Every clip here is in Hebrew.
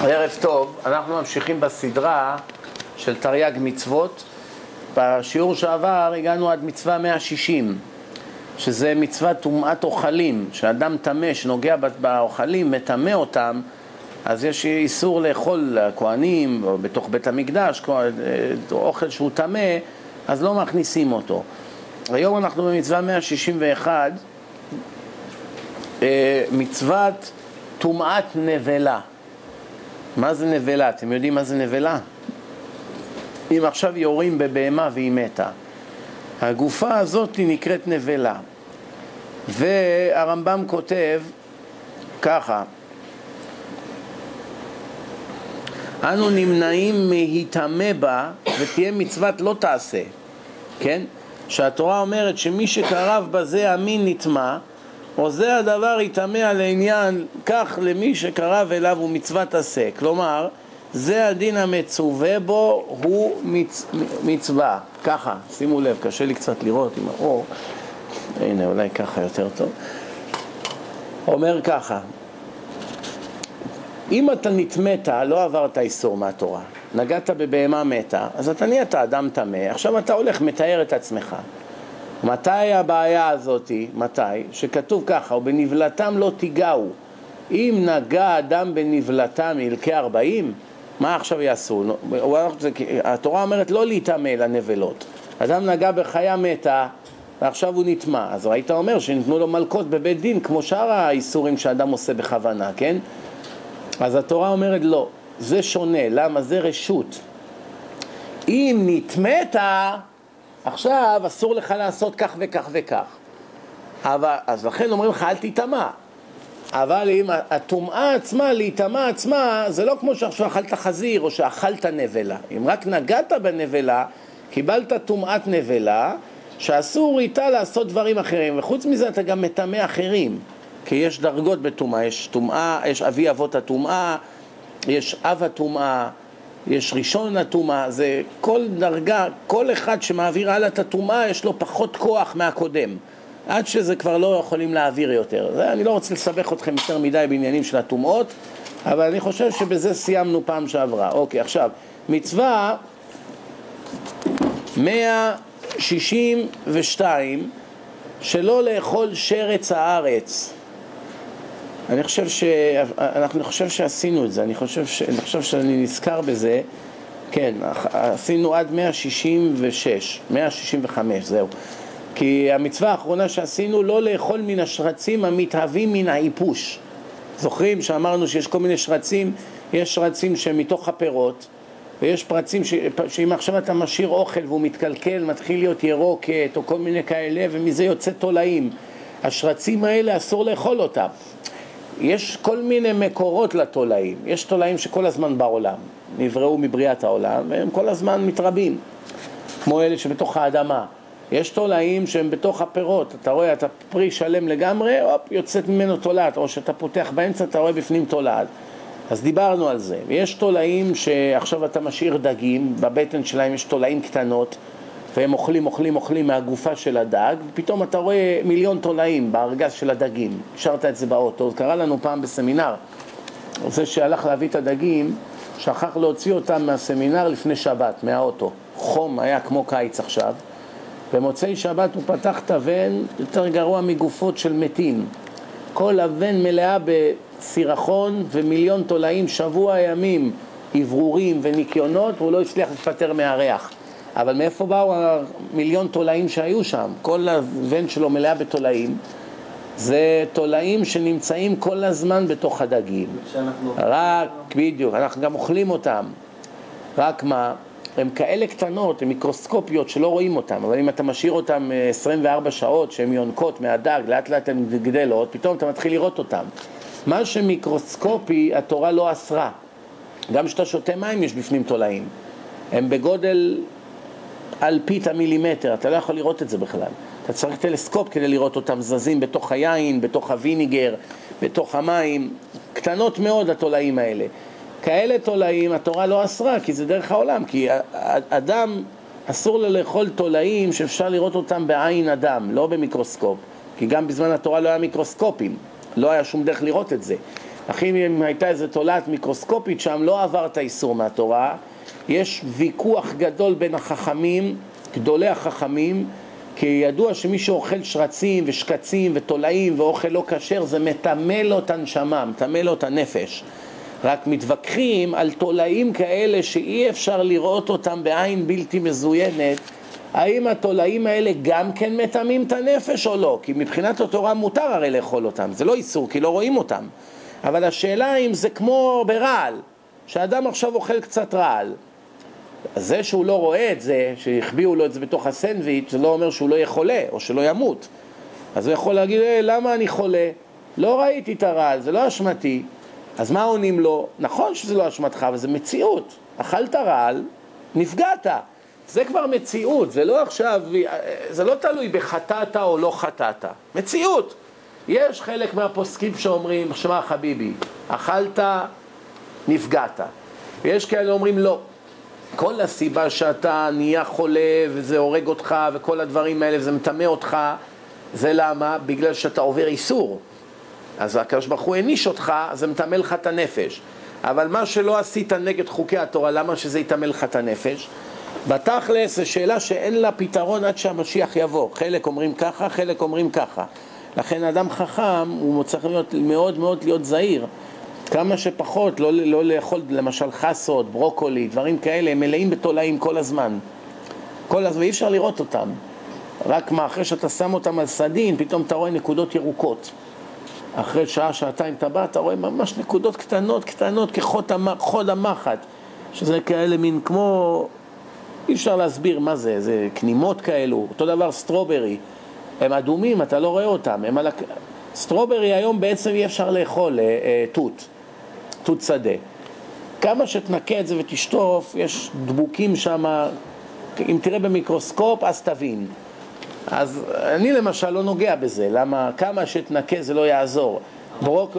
ערב טוב, אנחנו ממשיכים בסדרה של תרי"ג מצוות. בשיעור שעבר הגענו עד מצווה 160, שזה מצוות טומאת אוכלים, שאדם טמא שנוגע באוכלים, מטמא אותם, אז יש איסור לאכול לכהנים, או בתוך בית המקדש, אוכל שהוא טמא, אז לא מכניסים אותו. היום אנחנו במצווה 161, אה, מצוות טומאת נבלה. מה זה נבלה? אתם יודעים מה זה נבלה? אם עכשיו יורים בבהמה והיא מתה, הגופה הזאת נקראת נבלה. והרמב"ם כותב ככה: אנו נמנעים מהיטמא בה ותהיה מצוות לא תעשה, כן? שהתורה אומרת שמי שקרב בזה המין נטמא או זה הדבר יטמא לעניין כך למי שקרב אליו הוא מצוות עשה. כלומר, זה הדין המצווה בו הוא מצ... מצווה. ככה, שימו לב, קשה לי קצת לראות עם האור. הנה, אולי ככה יותר טוב. אומר ככה, אם אתה נטמאת, לא עברת איסור מהתורה, נגעת בבהמה מתה, אז אתה נהיית אדם טמא, עכשיו אתה הולך, מתאר את עצמך. מתי הבעיה הזאת? מתי? שכתוב ככה, ובנבלתם לא תיגעו. אם נגע אדם בנבלתם מלכי ארבעים, מה עכשיו יעשו? התורה אומרת לא להיטמא לנבלות. אדם נגע בחיה מתה ועכשיו הוא נטמע. אז היית אומר שניתנו לו מלקות בבית דין כמו שאר האיסורים שאדם עושה בכוונה, כן? אז התורה אומרת לא, זה שונה, למה? זה רשות. אם נטמאת עכשיו אסור לך לעשות כך וכך וכך. אבל, אז לכן אומרים לך אל תיטמע. אבל אם הטומאה עצמה, להיטמע עצמה, זה לא כמו שעכשיו אכלת חזיר או שאכלת נבלה. אם רק נגעת בנבלה, קיבלת טומאת נבלה, שאסור איתה לעשות דברים אחרים. וחוץ מזה אתה גם מטמא אחרים. כי יש דרגות בטומאה, יש טומאה, יש אבי אבות הטומאה, יש אב הטומאה, יש ראשון הטומאה, זה כל דרגה, כל אחד שמעביר הלאה את הטומאה יש לו פחות כוח מהקודם עד שזה כבר לא יכולים להעביר יותר. זה, אני לא רוצה לסבך אתכם יותר מדי בעניינים של הטומאות אבל אני חושב שבזה סיימנו פעם שעברה. אוקיי, עכשיו, מצווה 162 שלא לאכול שרץ הארץ אני חושב, ש... אני חושב שעשינו את זה, אני חושב, ש... אני חושב שאני נזכר בזה, כן, עשינו עד 166, 165, זהו. כי המצווה האחרונה שעשינו, לא לאכול מן השרצים המתהווים מן האיפוש. זוכרים שאמרנו שיש כל מיני שרצים, יש שרצים שהם מתוך הפירות, ויש פרצים ש... שאם עכשיו אתה משאיר אוכל והוא מתקלקל, מתחיל להיות ירוקת או כל מיני כאלה, ומזה יוצא תולעים. השרצים האלה אסור לאכול אותם. יש כל מיני מקורות לתולעים, יש תולעים שכל הזמן בעולם, נבראו מבריאת העולם והם כל הזמן מתרבים, כמו אלה שבתוך האדמה. יש תולעים שהם בתוך הפירות, אתה רואה, אתה פרי שלם לגמרי, הופ, יוצאת ממנו תולעת, או שאתה פותח באמצע, אתה רואה בפנים תולעת. אז דיברנו על זה. ויש תולעים שעכשיו אתה משאיר דגים, בבטן שלהם יש תולעים קטנות, והם אוכלים, אוכלים, אוכלים מהגופה של הדג, ופתאום אתה רואה מיליון תולעים בארגז של הדגים. השארת את זה באוטו. קרה לנו פעם בסמינר, זה שהלך להביא את הדגים, שכח להוציא אותם מהסמינר לפני שבת, מהאוטו. חום היה כמו קיץ עכשיו. במוצאי שבת הוא פתח את הבן, יותר גרוע מגופות של מתים. כל הבן מלאה בסירחון ומיליון תולעים, שבוע ימים, אברורים וניקיונות, והוא לא הצליח לפטר מהריח. אבל מאיפה באו המיליון תולעים שהיו שם? כל הוון שלו מלאה בתולעים. זה תולעים שנמצאים כל הזמן בתוך הדגים. רק, בדיוק, אנחנו גם אוכלים אותם. רק מה, הן כאלה קטנות, הן מיקרוסקופיות שלא רואים אותן, אבל אם אתה משאיר אותן 24 אה, שעות שהן יונקות מהדג, לאט לאט הן גדלות, פתאום אתה מתחיל לראות אותן. מה שמיקרוסקופי התורה לא אסרה. גם כשאתה שותה מים יש בפנים תולעים. הם בגודל אלפית המילימטר, אתה לא יכול לראות את זה בכלל. אתה צריך טלסקופ כדי לראות אותם זזים בתוך היין, בתוך ה vinegar, בתוך המים, קטנות מאוד התולעים האלה. כאלה תולעים התורה לא אסרה, כי זה דרך העולם, כי אדם, אסור לו לאכול תולעים שאפשר לראות אותם בעין אדם, לא במיקרוסקופ, כי גם בזמן התורה לא היה מיקרוסקופים, לא היה שום דרך לראות את זה. אך אם הייתה איזו תולעת מיקרוסקופית שם, לא עברת איסור מהתורה. יש ויכוח גדול בין החכמים, גדולי החכמים, כי ידוע שמי שאוכל שרצים ושקצים ותולעים ואוכל לא כשר זה מטמא לו את הנשמה, מטמא לו את הנפש. רק מתווכחים על תולעים כאלה שאי אפשר לראות אותם בעין בלתי מזוינת, האם התולעים האלה גם כן מטמאים את הנפש או לא? כי מבחינת התורה מותר הרי לאכול אותם, זה לא איסור כי לא רואים אותם. אבל השאלה אם זה כמו ברעל, שאדם עכשיו אוכל קצת רעל. זה שהוא לא רואה את זה, שהחביאו לו את זה בתוך הסנדוויץ', זה לא אומר שהוא לא יהיה חולה או שלא ימות. אז הוא יכול להגיד, אה, למה אני חולה? לא ראיתי את הרעל, זה לא אשמתי. אז מה עונים לו? נכון שזה לא אשמתך, אבל זה מציאות. אכלת רעל, נפגעת. זה כבר מציאות, זה לא עכשיו, זה לא תלוי בחטאת או לא חטאת. מציאות. יש חלק מהפוסקים שאומרים, שמע חביבי, אכלת, נפגעת. ויש כאלה אומרים לא. כל הסיבה שאתה נהיה חולה וזה הורג אותך וכל הדברים האלה וזה מטמא אותך, זה למה? בגלל שאתה עובר איסור. אז הקדוש ברוך הוא העניש אותך, זה מטמא לך את הנפש. אבל מה שלא עשית נגד חוקי התורה, למה שזה יטמא לך את הנפש? בתכלס זו שאלה שאין לה פתרון עד שהמשיח יבוא. חלק אומרים ככה, חלק אומרים ככה. לכן אדם חכם, הוא צריך להיות מאוד מאוד להיות זהיר. כמה שפחות, לא, לא לאכול למשל חסות, ברוקולי, דברים כאלה, הם מלאים בתולעים כל הזמן. כל הזמן, אי אפשר לראות אותם. רק מה, אחרי שאתה שם אותם על סדין, פתאום אתה רואה נקודות ירוקות. אחרי שעה, שעתיים אתה בא, אתה רואה ממש נקודות קטנות, קטנות, כחוד המחט, שזה כאלה מין כמו... אי אפשר להסביר מה זה, זה כנימות כאלו, אותו דבר strawberry, הם אדומים, אתה לא רואה אותם, הם על... strawberry היום בעצם אי אפשר לאכול אה, אה, תות, תות שדה. כמה שתנקה את זה ותשטוף, יש דבוקים שם, אם תראה במיקרוסקופ אז תבין. אז אני למשל לא נוגע בזה, למה כמה שתנקה זה לא יעזור. ברוק...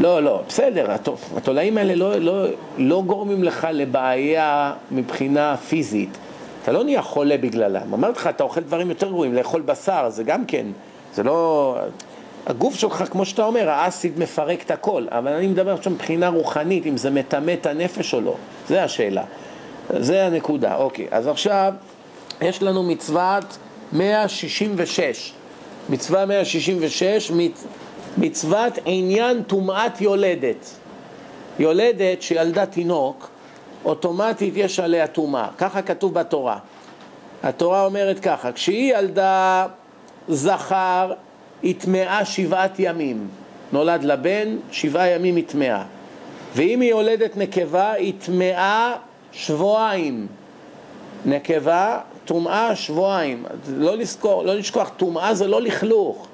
לא, לא, בסדר, התולעים האלה לא, לא, לא גורמים לך לבעיה מבחינה פיזית. אתה לא נהיה חולה בגללם. אמרתי לך, אתה אוכל דברים יותר גרועים, לאכול בשר, זה גם כן, זה לא... הגוף שלך, כמו שאתה אומר, האסיד מפרק את הכל, אבל אני מדבר עכשיו מבחינה רוחנית, אם זה מטמא את הנפש או לא, זה השאלה. זה הנקודה, אוקיי. אז עכשיו יש לנו מצוות 166. מצווה 166, מצוות עניין טומאת יולדת. יולדת שילדה תינוק, אוטומטית יש עליה טומאה. ככה כתוב בתורה. התורה אומרת ככה, כשהיא ילדה זכר, היא טמאה שבעת ימים. נולד לבן, שבעה ימים היא טמאה. ואם היא יולדת נקבה, היא טמאה שבועיים. נקבה, טומאה שבועיים. לא, לזכור, לא לשכוח, טומאה זה לא לכלוך.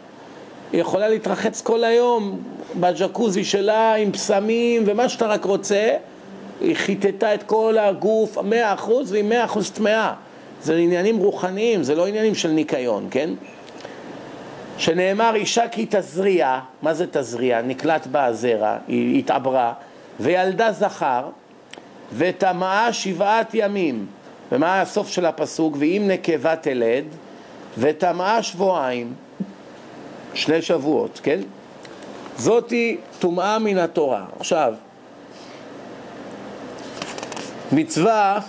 היא יכולה להתרחץ כל היום בג'קוזי שלה עם פסמים ומה שאתה רק רוצה. היא חיטטה את כל הגוף מאה אחוז והיא מאה אחוז טמאה. זה עניינים רוחניים, זה לא עניינים של ניקיון, כן? שנאמר אישה כי תזריע, מה זה תזריע? נקלט בה הזרע, היא התעברה, וילדה זכר, וטמאה שבעת ימים. ומה הסוף של הפסוק? ואם נקבה תלד, וטמאה שבועיים, שני שבועות, כן? זאתי טומאה מן התורה. עכשיו, מצווה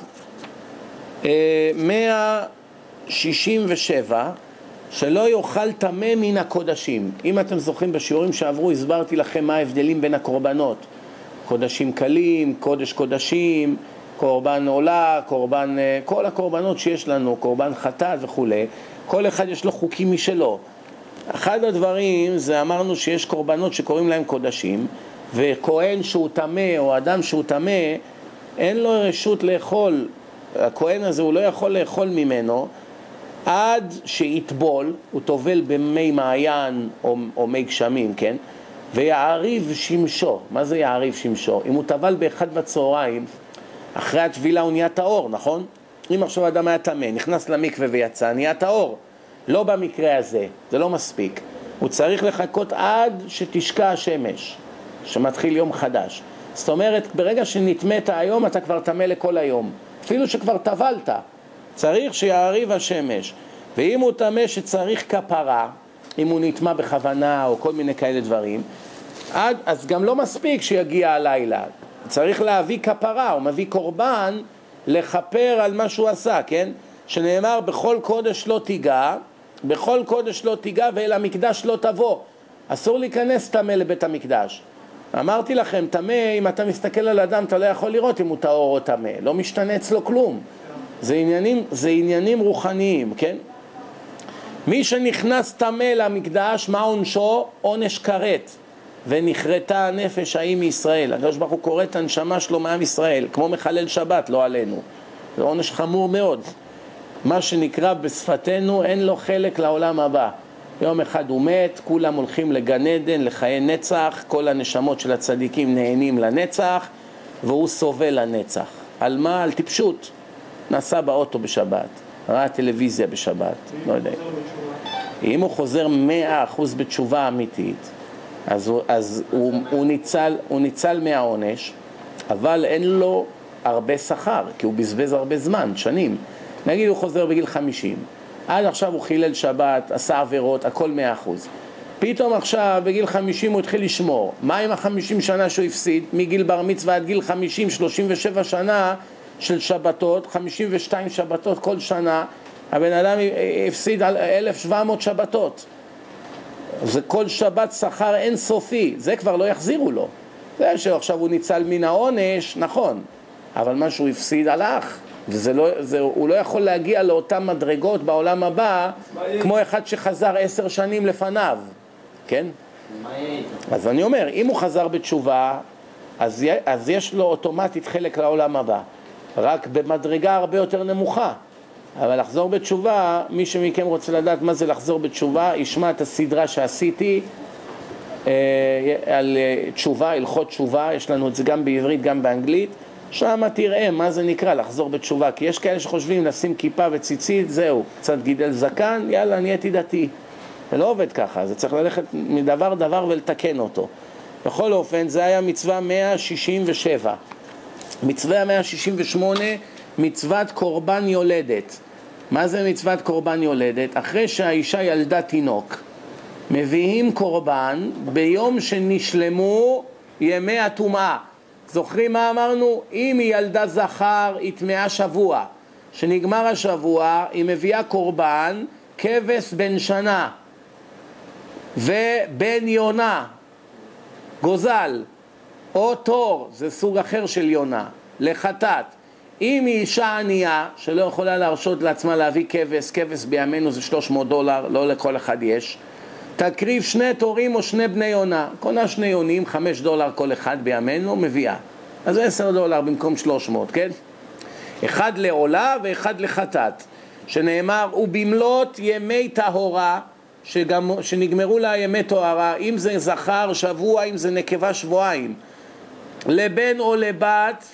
אה, 167 שלא יאכל טמא מן הקודשים. אם אתם זוכרים בשיעורים שעברו הסברתי לכם מה ההבדלים בין הקורבנות. קודשים קלים, קודש קודשים, קורבן עולה, קורבן, אה, כל הקורבנות שיש לנו, קורבן חטאת וכולי, כל אחד יש לו חוקים משלו. אחד הדברים זה אמרנו שיש קורבנות שקוראים להם קודשים, וכהן שהוא טמא או אדם שהוא טמא, אין לו רשות לאכול, הכהן הזה הוא לא יכול לאכול ממנו עד שיטבול, הוא טובל במי מעיין או, או מי גשמים, כן? ויעריב שמשו. מה זה יעריב שמשו? אם הוא טבל באחד בצהריים, אחרי הטבילה הוא נהיה טהור, נכון? אם עכשיו אדם היה טמא, נכנס למקווה ויצא, נהיה טהור. לא במקרה הזה, זה לא מספיק. הוא צריך לחכות עד שתשקע השמש, שמתחיל יום חדש. זאת אומרת, ברגע שנטמאת היום, אתה כבר טמא לכל היום. אפילו שכבר טבלת, צריך שיעריב השמש. ואם הוא טמא שצריך כפרה, אם הוא נטמע בכוונה או כל מיני כאלה דברים, עד, אז גם לא מספיק שיגיע הלילה, צריך להביא כפרה, הוא מביא קורבן לכפר על מה שהוא עשה, כן? שנאמר בכל קודש לא תיגע, בכל קודש לא תיגע ואל המקדש לא תבוא. אסור להיכנס טמא לבית המקדש. אמרתי לכם, טמא, אם אתה מסתכל על אדם אתה לא יכול לראות אם הוא טהור או טמא, לא משתנה אצלו כלום. זה עניינים, זה עניינים רוחניים, כן? מי שנכנס טמא למקדש, מה עונשו? עונש כרת. ונכרתה הנפש ההיא מישראל. הקדוש ברוך הוא קורא את הנשמה שלו מעם ישראל, כמו מחלל שבת, לא עלינו. זה עונש חמור מאוד. מה שנקרא בשפתנו, אין לו חלק לעולם הבא. יום אחד הוא מת, כולם הולכים לגן עדן, לחיי נצח, כל הנשמות של הצדיקים נהנים לנצח, והוא סובל לנצח. על מה? על טיפשות. נסע באוטו בשבת, ראה טלוויזיה בשבת, לא יודע. אם הוא חוזר מאה אחוז בתשובה אמיתית, אז, הוא, אז הוא, הוא, ניצל, הוא ניצל מהעונש, אבל אין לו הרבה שכר, כי הוא בזבז הרבה זמן, שנים. נגיד הוא חוזר בגיל 50, עד עכשיו הוא חילל שבת, עשה עבירות, הכל מאה אחוז. פתאום עכשיו, בגיל 50 הוא התחיל לשמור. מה עם החמישים שנה שהוא הפסיד? מגיל בר מצווה עד גיל 50, 37 שנה של שבתות, 52 שבתות כל שנה, הבן אדם הפסיד 1,700 שבתות. זה כל שבת שכר אינסופי, זה כבר לא יחזירו לו. זה שעכשיו הוא ניצל מן העונש, נכון, אבל מה שהוא הפסיד הלך, והוא לא, לא יכול להגיע לאותן מדרגות בעולם הבא כמו אחד שחזר עשר שנים לפניו, כן? אז אני אומר, אם הוא חזר בתשובה, אז, אז יש לו אוטומטית חלק לעולם הבא, רק במדרגה הרבה יותר נמוכה. אבל לחזור בתשובה, מי שמכם רוצה לדעת מה זה לחזור בתשובה, ישמע את הסדרה שעשיתי אה, על אה, תשובה, הלכות תשובה, יש לנו את זה גם בעברית, גם באנגלית, שם תראה מה זה נקרא לחזור בתשובה, כי יש כאלה שחושבים לשים כיפה וציצית, זהו, קצת גידל זקן, יאללה, נהייתי דתי. זה לא עובד ככה, זה צריך ללכת מדבר דבר ולתקן אותו. בכל אופן, זה היה מצווה 167. מצווה 168, מצוות קורבן יולדת. מה זה מצוות קורבן יולדת? אחרי שהאישה ילדה תינוק, מביאים קורבן ביום שנשלמו ימי הטומאה. זוכרים מה אמרנו? אם היא ילדה זכר, היא טמאה שבוע. כשנגמר השבוע, היא מביאה קורבן, כבש בן שנה ובן יונה, גוזל, או תור, זה סוג אחר של יונה, לחטאת. אם היא אישה ענייה שלא יכולה להרשות לעצמה להביא כבש, כבש בימינו זה 300 דולר, לא לכל אחד יש, תקריב שני תורים או שני בני יונה, קונה שני יונים, 5 דולר כל אחד בימינו, מביאה. אז 10 דולר במקום 300, כן? אחד לעולה ואחד לחטאת, שנאמר, ובמלאת ימי טהורה, שגם, שנגמרו לה ימי טהרה, אם זה זכר שבוע, אם זה נקבה שבועיים, לבן או לבת,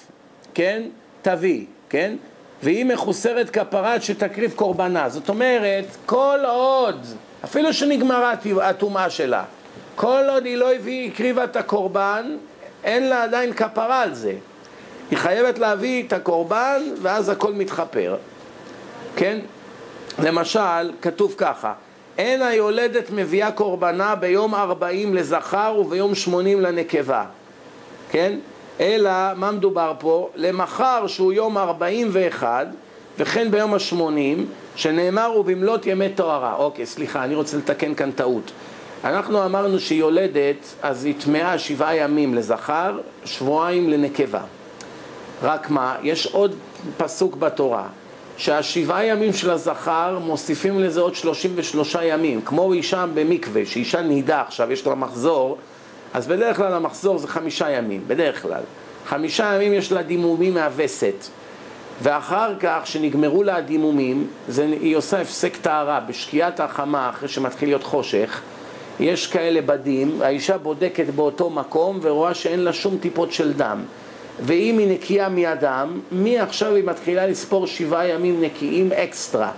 כן? תביא, כן? והיא מחוסרת כפרת שתקריב קורבנה. זאת אומרת, כל עוד, אפילו שנגמרה הטומאה שלה, כל עוד היא לא הביא, הקריבה את הקורבן, אין לה עדיין כפרה על זה. היא חייבת להביא את הקורבן ואז הכל מתחפר, כן? למשל, כתוב ככה: אין היולדת מביאה קורבנה ביום ארבעים לזכר וביום שמונים לנקבה, כן? אלא מה מדובר פה? למחר שהוא יום 41 וכן ביום ה-80 שנאמר ובמלאת ימי טהרה. אוקיי, סליחה, אני רוצה לתקן כאן טעות. אנחנו אמרנו שהיא יולדת, אז היא טמאה שבעה ימים לזכר, שבועיים לנקבה. רק מה, יש עוד פסוק בתורה, שהשבעה ימים של הזכר מוסיפים לזה עוד 33 ימים, כמו אישה במקווה, שאישה נידה עכשיו, יש לה מחזור, אז בדרך כלל המחזור זה חמישה ימים, בדרך כלל. חמישה ימים יש לה דימומים מהווסת. ואחר כך, שנגמרו לה הדימומים, זה, היא עושה הפסק טהרה בשקיעת החמה, אחרי שמתחיל להיות חושך. יש כאלה בדים, האישה בודקת באותו מקום ורואה שאין לה שום טיפות של דם. ואם היא נקייה מהדם, מעכשיו היא מתחילה לספור שבעה ימים נקיים אקסטרה.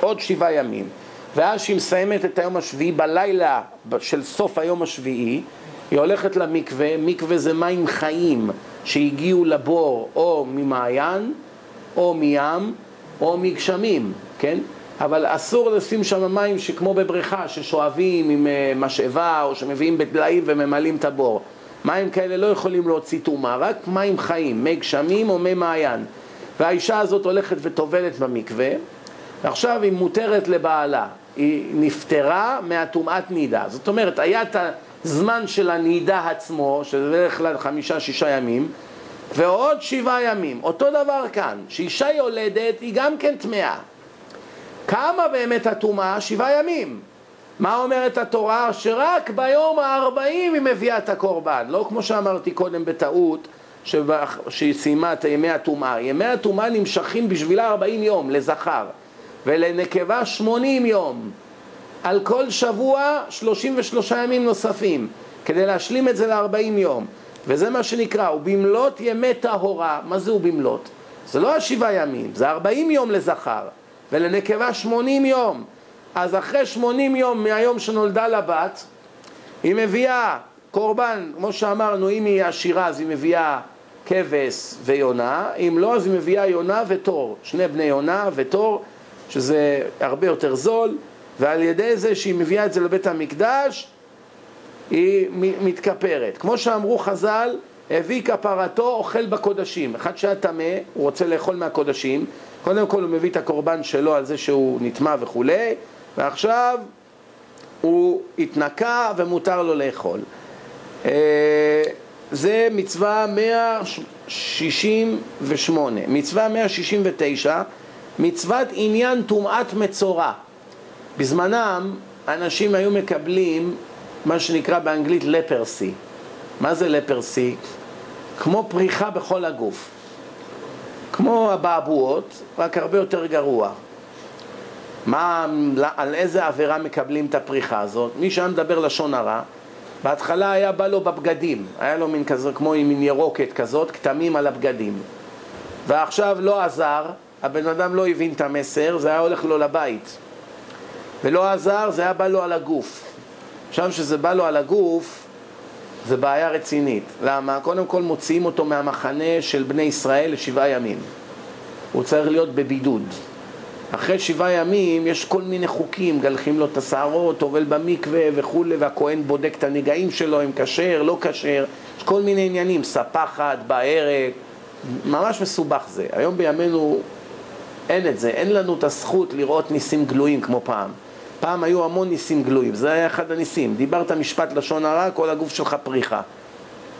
עוד שבעה ימים. ואז שהיא מסיימת את היום השביעי בלילה של סוף היום השביעי, היא הולכת למקווה, מקווה זה מים חיים שהגיעו לבור או ממעיין או מים או מגשמים, כן? אבל אסור לשים שם מים שכמו בבריכה, ששואבים עם אה, משאבה או שמביאים בדליים וממלאים את הבור. מים כאלה לא יכולים להוציא טומאה, רק מים חיים, מי גשמים או מי מעיין. והאישה הזאת הולכת וטובלת במקווה, ועכשיו היא מותרת לבעלה. היא נפטרה מהטומאת נידה. זאת אומרת, היה את הזמן של הנידה עצמו, שזה בדרך כלל חמישה-שישה ימים, ועוד שבעה ימים. אותו דבר כאן, שאישה יולדת היא גם כן טמאה. כמה באמת הטומאה? שבעה ימים. מה אומרת התורה? שרק ביום הארבעים היא מביאה את הקורבן. לא כמו שאמרתי קודם בטעות, שהיא סיימה את ימי הטומאה. ימי הטומאה נמשכים בשבילה ארבעים יום לזכר, ולנקבה שמונים יום. על כל שבוע שלושים ושלושה ימים נוספים, כדי להשלים את זה לארבעים יום. וזה מה שנקרא, ובמלאת ימי טהורה, מה זה ובמלאת? זה לא השבעה ימים, זה ארבעים יום לזכר, ולנקבה שמונים יום. אז אחרי שמונים יום מהיום שנולדה לבת, היא מביאה קורבן, כמו שאמרנו, אם היא עשירה אז היא מביאה כבש ויונה, אם לא אז היא מביאה יונה ותור, שני בני יונה ותור, שזה הרבה יותר זול, ועל ידי זה שהיא מביאה את זה לבית המקדש, היא מתכפרת. כמו שאמרו חז"ל, הביא כפרתו אוכל בקודשים. אחד שהיה טמא, הוא רוצה לאכול מהקודשים, קודם כל הוא מביא את הקורבן שלו על זה שהוא נטמע וכולי, ועכשיו הוא התנקה ומותר לו לאכול. אה, זה מצווה 168. מצווה 169, מצוות עניין טומאת מצורע. בזמנם אנשים היו מקבלים מה שנקרא באנגלית לפרסי. מה זה לפרסי? כמו פריחה בכל הגוף. כמו הבעבועות, רק הרבה יותר גרוע. מה, על איזה עבירה מקבלים את הפריחה הזאת? מי שהיה מדבר לשון הרע, בהתחלה היה בא לו בבגדים, היה לו מין כזה, כמו עם מין ירוקת כזאת, כתמים על הבגדים. ועכשיו לא עזר, הבן אדם לא הבין את המסר, זה היה הולך לו לבית. ולא עזר, זה היה בא לו על הגוף. עכשיו שזה בא לו על הגוף, זה בעיה רצינית. למה? קודם כל מוציאים אותו מהמחנה של בני ישראל לשבעה ימים. הוא צריך להיות בבידוד. אחרי שבעה ימים יש כל מיני חוקים, גלחים לו את השערות, טובל במקווה וכולי, והכהן בודק את הנגעים שלו, אם כשר, לא כשר, יש כל מיני עניינים, ספחת, בערק, ממש מסובך זה. היום בימינו אין את זה, אין לנו את הזכות לראות ניסים גלויים כמו פעם. פעם היו המון ניסים גלויים, זה היה אחד הניסים. דיברת משפט לשון הרע, כל הגוף שלך פריחה.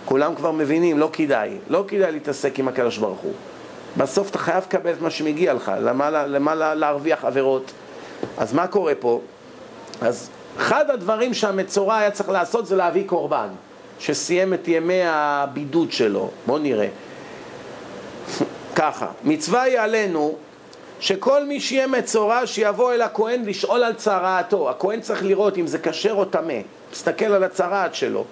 כולם כבר מבינים, לא כדאי. לא כדאי להתעסק עם הקדוש ברוך הוא. בסוף אתה חייב לקבל את מה שמגיע לך, למה, למה להרוויח עבירות. אז מה קורה פה? אז אחד הדברים שהמצורע היה צריך לעשות זה להביא קורבן, שסיים את ימי הבידוד שלו. בואו נראה. ככה, מצווה היא עלינו שכל מי שיהיה מצורע שיבוא אל הכהן לשאול על צרעתו. הכהן צריך לראות אם זה כשר או טמא, מסתכל על הצרעת שלו.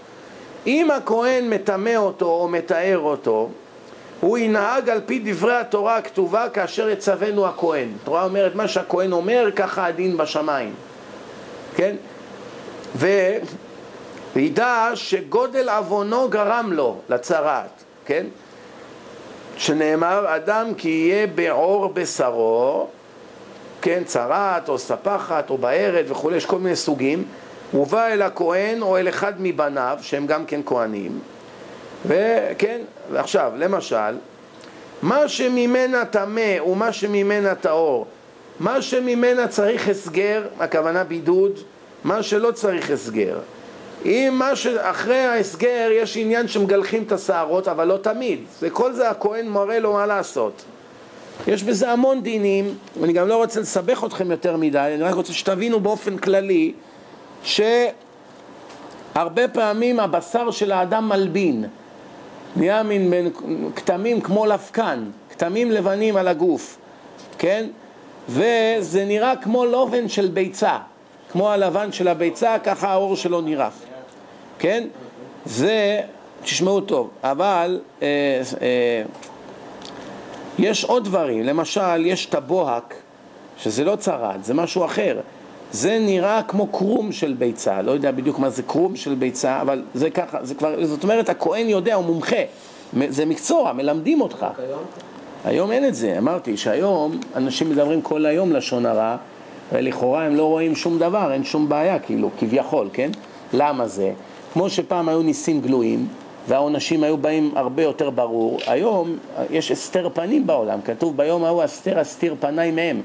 אם הכהן מטמא אותו או מתאר אותו, הוא ינהג על פי דברי התורה הכתובה כאשר יצוונו הכהן. התורה אומרת מה שהכהן אומר, ככה הדין בשמיים. כן? וידע שגודל עוונו גרם לו לצרעת, כן? שנאמר, אדם כי יהיה בעור בשרו, כן, צרעת או ספחת או בערת וכולי, יש כל מיני סוגים, הוא בא אל הכהן או אל אחד מבניו, שהם גם כן כהנים, וכן, ועכשיו, למשל, מה שממנה טמא ומה שממנה טהור, מה שממנה צריך הסגר, הכוונה בידוד, מה שלא צריך הסגר. אם מה שאחרי ההסגר יש עניין שמגלחים את השערות, אבל לא תמיד. וכל זה הכהן מורה לו מה לעשות. יש בזה המון דינים, ואני גם לא רוצה לסבך אתכם יותר מדי, אני רק רוצה שתבינו באופן כללי שהרבה פעמים הבשר של האדם מלבין. נהיה מין בין כתמים כמו לפקן, כתמים לבנים על הגוף, כן? וזה נראה כמו לובן של ביצה, כמו הלבן של הביצה, ככה האור שלו נראה. כן? זה, תשמעו טוב, אבל אה, אה, יש עוד דברים, למשל יש את הבוהק, שזה לא צרעת, זה משהו אחר. זה נראה כמו קרום של ביצה, לא יודע בדיוק מה זה קרום של ביצה, אבל זה ככה, זה כבר, זאת אומרת הכהן יודע, הוא מומחה, זה מקצוע, מלמדים אותך. היום אין את זה, אמרתי שהיום אנשים מדברים כל היום לשון הרע, ולכאורה הם לא רואים שום דבר, אין שום בעיה, כאילו, כביכול, כן? למה זה? כמו שפעם היו ניסים גלויים, והעונשים היו באים הרבה יותר ברור, היום יש הסתר פנים בעולם, כתוב ביום ההוא הסתר אסתיר פניי מהם.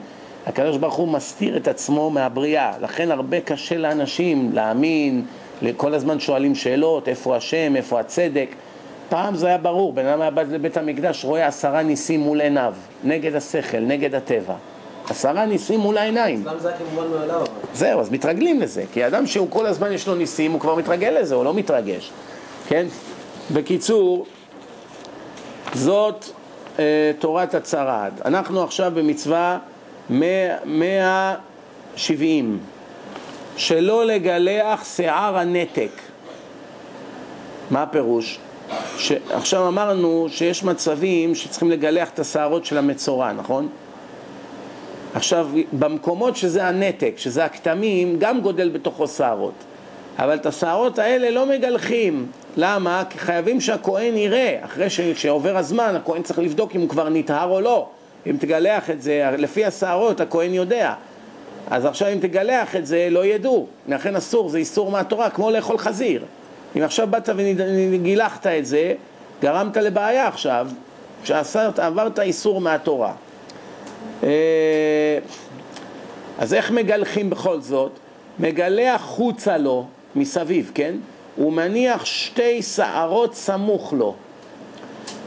הקדוש ברוך הוא מסתיר את עצמו מהבריאה, לכן הרבה קשה לאנשים להאמין, כל הזמן שואלים שאלות, איפה השם, איפה הצדק. פעם זה היה ברור, בן אדם היה בא לבית המקדש, רואה עשרה ניסים מול עיניו, נגד השכל, נגד הטבע. עשרה ניסים מול העיניים. אצלם זה היה כמובן מאליו. אבל. זהו, אז מתרגלים לזה, כי אדם שהוא כל הזמן יש לו ניסים, הוא כבר מתרגל לזה, הוא לא מתרגש, כן? בקיצור, זאת אה, תורת הצרת. אנחנו עכשיו במצווה 170, שלא לגלח שיער הנתק. מה הפירוש? עכשיו אמרנו שיש מצבים שצריכים לגלח את השערות של המצורע, נכון? עכשיו, במקומות שזה הנתק, שזה הכתמים, גם גודל בתוכו שערות. אבל את השערות האלה לא מגלחים. למה? כי חייבים שהכהן יראה. אחרי ש... שעובר הזמן, הכהן צריך לבדוק אם הוא כבר נטהר או לא. אם תגלח את זה, לפי השערות הכהן יודע. אז עכשיו אם תגלח את זה, לא ידעו. לכן אסור, זה איסור מהתורה, כמו לאכול חזיר. אם עכשיו באת וגילחת את זה, גרמת לבעיה עכשיו, שעברת איסור מהתורה. אה, אז איך מגלחים בכל זאת? מגלח חוצה לו מסביב, כן? הוא מניח שתי שערות סמוך לו,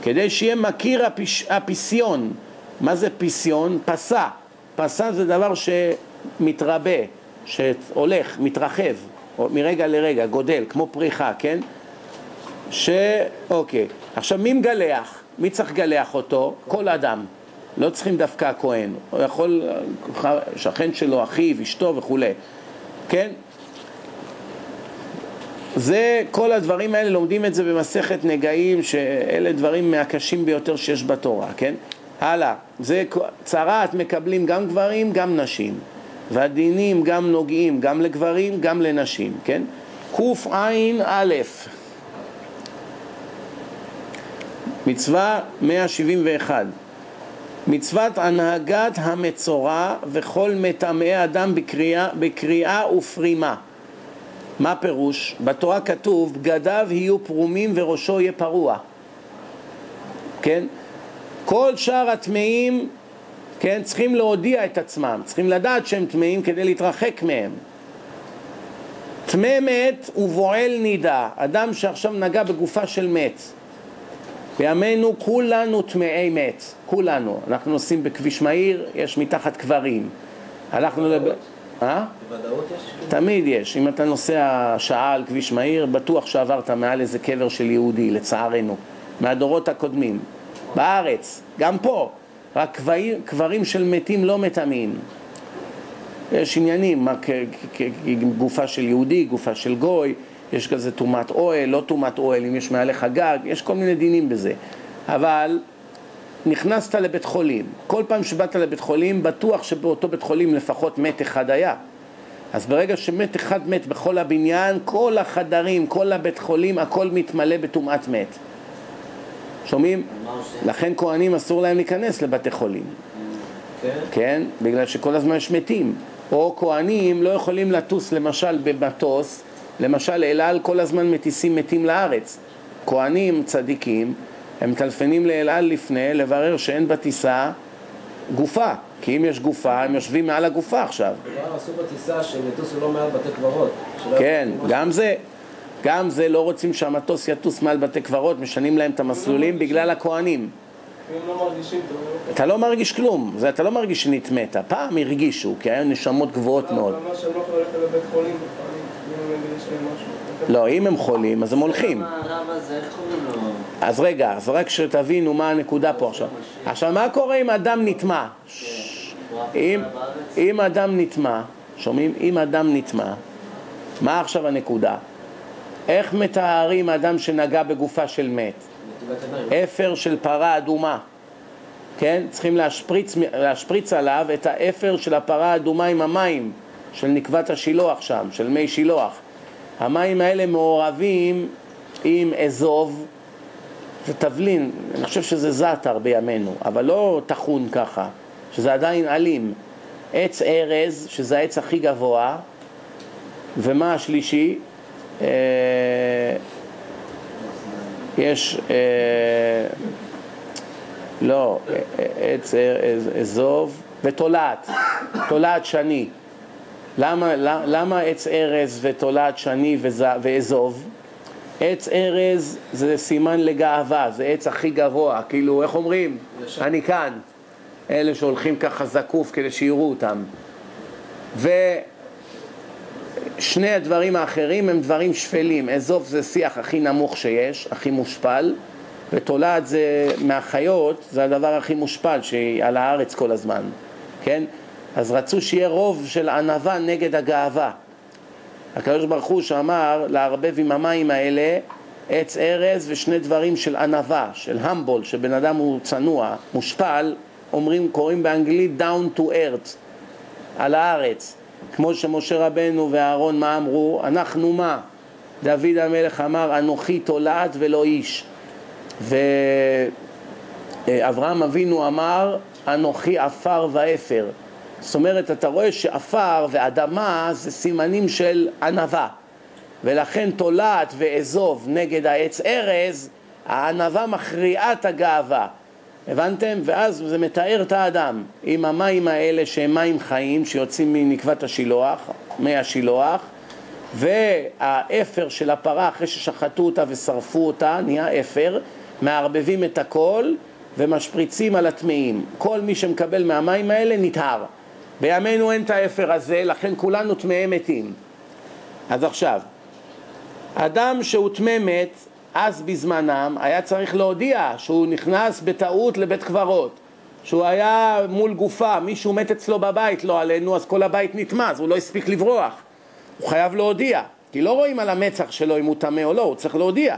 כדי שיהיה מכיר הפיש, הפיסיון. מה זה פיסיון? פסה. פסה זה דבר שמתרבה, שהולך, מתרחב, מרגע לרגע, גודל, כמו פריחה, כן? ש... אוקיי. עכשיו, מי מגלח? מי צריך לגלח אותו? כל אדם. לא צריכים דווקא הכהן. הוא יכול, שכן שלו, אחיו, אשתו וכולי. כן? זה, כל הדברים האלה, לומדים את זה במסכת נגעים, שאלה דברים מהקשים ביותר שיש בתורה, כן? הלאה, זה צרעת מקבלים גם גברים, גם נשים. והדינים גם נוגעים גם לגברים, גם לנשים, כן? קע"א מצווה 171 מצוות הנהגת המצורע וכל מטמאי אדם בקריאה, בקריאה ופרימה מה פירוש? בתורה כתוב בגדיו יהיו פרומים וראשו יהיה פרוע כן? כל שאר הטמאים כן, צריכים להודיע את עצמם, צריכים לדעת שהם טמאים כדי להתרחק מהם. טמא מת ובועל נידה, אדם שעכשיו נגע בגופה של מת. בימינו כולנו טמאי מת, כולנו. אנחנו נוסעים בכביש מהיר, יש מתחת קברים. הלכנו לב... אה? בוודאות יש? תמיד יש. אם אתה נוסע שעה על כביש מהיר, בטוח שעברת מעל איזה קבר של יהודי, לצערנו, מהדורות הקודמים. בארץ, גם פה. רק קברים, קברים של מתים לא מטמאים. יש עניינים, מה, גופה של יהודי, גופה של גוי, יש כזה טומאת אוהל, לא טומאת אוהל, אם יש מעליך גג, יש כל מיני דינים בזה. אבל נכנסת לבית חולים, כל פעם שבאת לבית חולים, בטוח שבאותו בית חולים לפחות מת אחד היה. אז ברגע שמת אחד מת בכל הבניין, כל החדרים, כל הבית חולים, הכל מתמלא בטומאת מת. שומעים? לכן כהנים אסור להם להיכנס לבתי חולים. כן? כן? בגלל שכל הזמן יש מתים. או כהנים לא יכולים לטוס למשל במטוס, למשל אל על כל הזמן מטיסים מתים לארץ. כהנים צדיקים, הם מטלפנים לאל על לפני לברר שאין בטיסה גופה, כי אם יש גופה, הם יושבים מעל הגופה עכשיו. כבר עשו בטיסה שהם יטוסו לא מעל בתי קברות. כן, גם זה. גם זה לא רוצים שהמטוס יטוס מעל בתי קברות, משנים להם את המסלולים בגלל הכהנים. אם לא טוב, אתה לא מרגיש כלום, זה אתה לא מרגיש שנטמאת. פעם הרגישו, כי היו נשמות גבוהות מאוד. לא אם יש להם משהו. לא, אם הם חולים, אז הם הולכים. אז רגע, אז רק שתבינו מה הנקודה פה עכשיו. עכשיו, מה קורה אם אדם נטמע? אף אם, אדם נטמע, שומעים? אם אדם נטמע, מה עכשיו הנקודה? איך מטהרים אדם שנגע בגופה של מת? אפר של פרה אדומה, כן? צריכים להשפריץ, להשפריץ עליו את האפר של הפרה האדומה עם המים של נקבת השילוח שם, של מי שילוח. המים האלה מעורבים עם אזוב ותבלין, אני חושב שזה זעתר בימינו, אבל לא טחון ככה, שזה עדיין אלים. עץ ארז, שזה העץ הכי גבוה, ומה השלישי? אה, יש, אה, לא, אה, עץ אזוב ותולעת, תולעת שני. למה, למה עץ ארז ותולעת שני ואזוב? עץ ארז זה סימן לגאווה, זה עץ הכי גבוה, כאילו, איך אומרים? אני כאן. אלה שהולכים ככה זקוף כדי שיראו אותם. ושני הדברים האחרים הם דברים שפלים. אזוב זה שיח הכי נמוך שיש, הכי מושפל, ותולעת זה מהחיות, זה הדבר הכי מושפל שעל הארץ כל הזמן, כן? אז רצו שיהיה רוב של ענווה נגד הגאווה. הקדוש ברוך הוא שאמר לערבב עם המים האלה עץ ארז ושני דברים של ענווה, של המבול, שבן אדם הוא צנוע, מושפל, אומרים, קוראים באנגלית down to earth, על הארץ. כמו שמשה רבנו ואהרון מה אמרו? אנחנו מה? דוד המלך אמר, אנוכי תולעת ולא איש. ואברהם אבינו אמר, אנוכי עפר ואפר. זאת אומרת, אתה רואה שעפר ואדמה זה סימנים של ענווה. ולכן תולעת ואזוב נגד העץ ארז, הענווה מכריעה את הגאווה. הבנתם? ואז זה מתאר את האדם עם המים האלה שהם מים חיים שיוצאים מנקבת השילוח, מי השילוח והאפר של הפרה אחרי ששחטו אותה ושרפו אותה נהיה אפר, מערבבים את הכל ומשפריצים על הטמאים. כל מי שמקבל מהמים האלה נטהר. בימינו אין את האפר הזה, לכן כולנו טמאי מתים. אז עכשיו, אדם שהוא טמא מת, אז בזמנם היה צריך להודיע שהוא נכנס בטעות לבית קברות שהוא היה מול גופה, מישהו מת אצלו בבית, לא עלינו, אז כל הבית נטמע, אז הוא לא הספיק לברוח. הוא חייב להודיע, כי לא רואים על המצח שלו אם הוא טמא או לא, הוא צריך להודיע.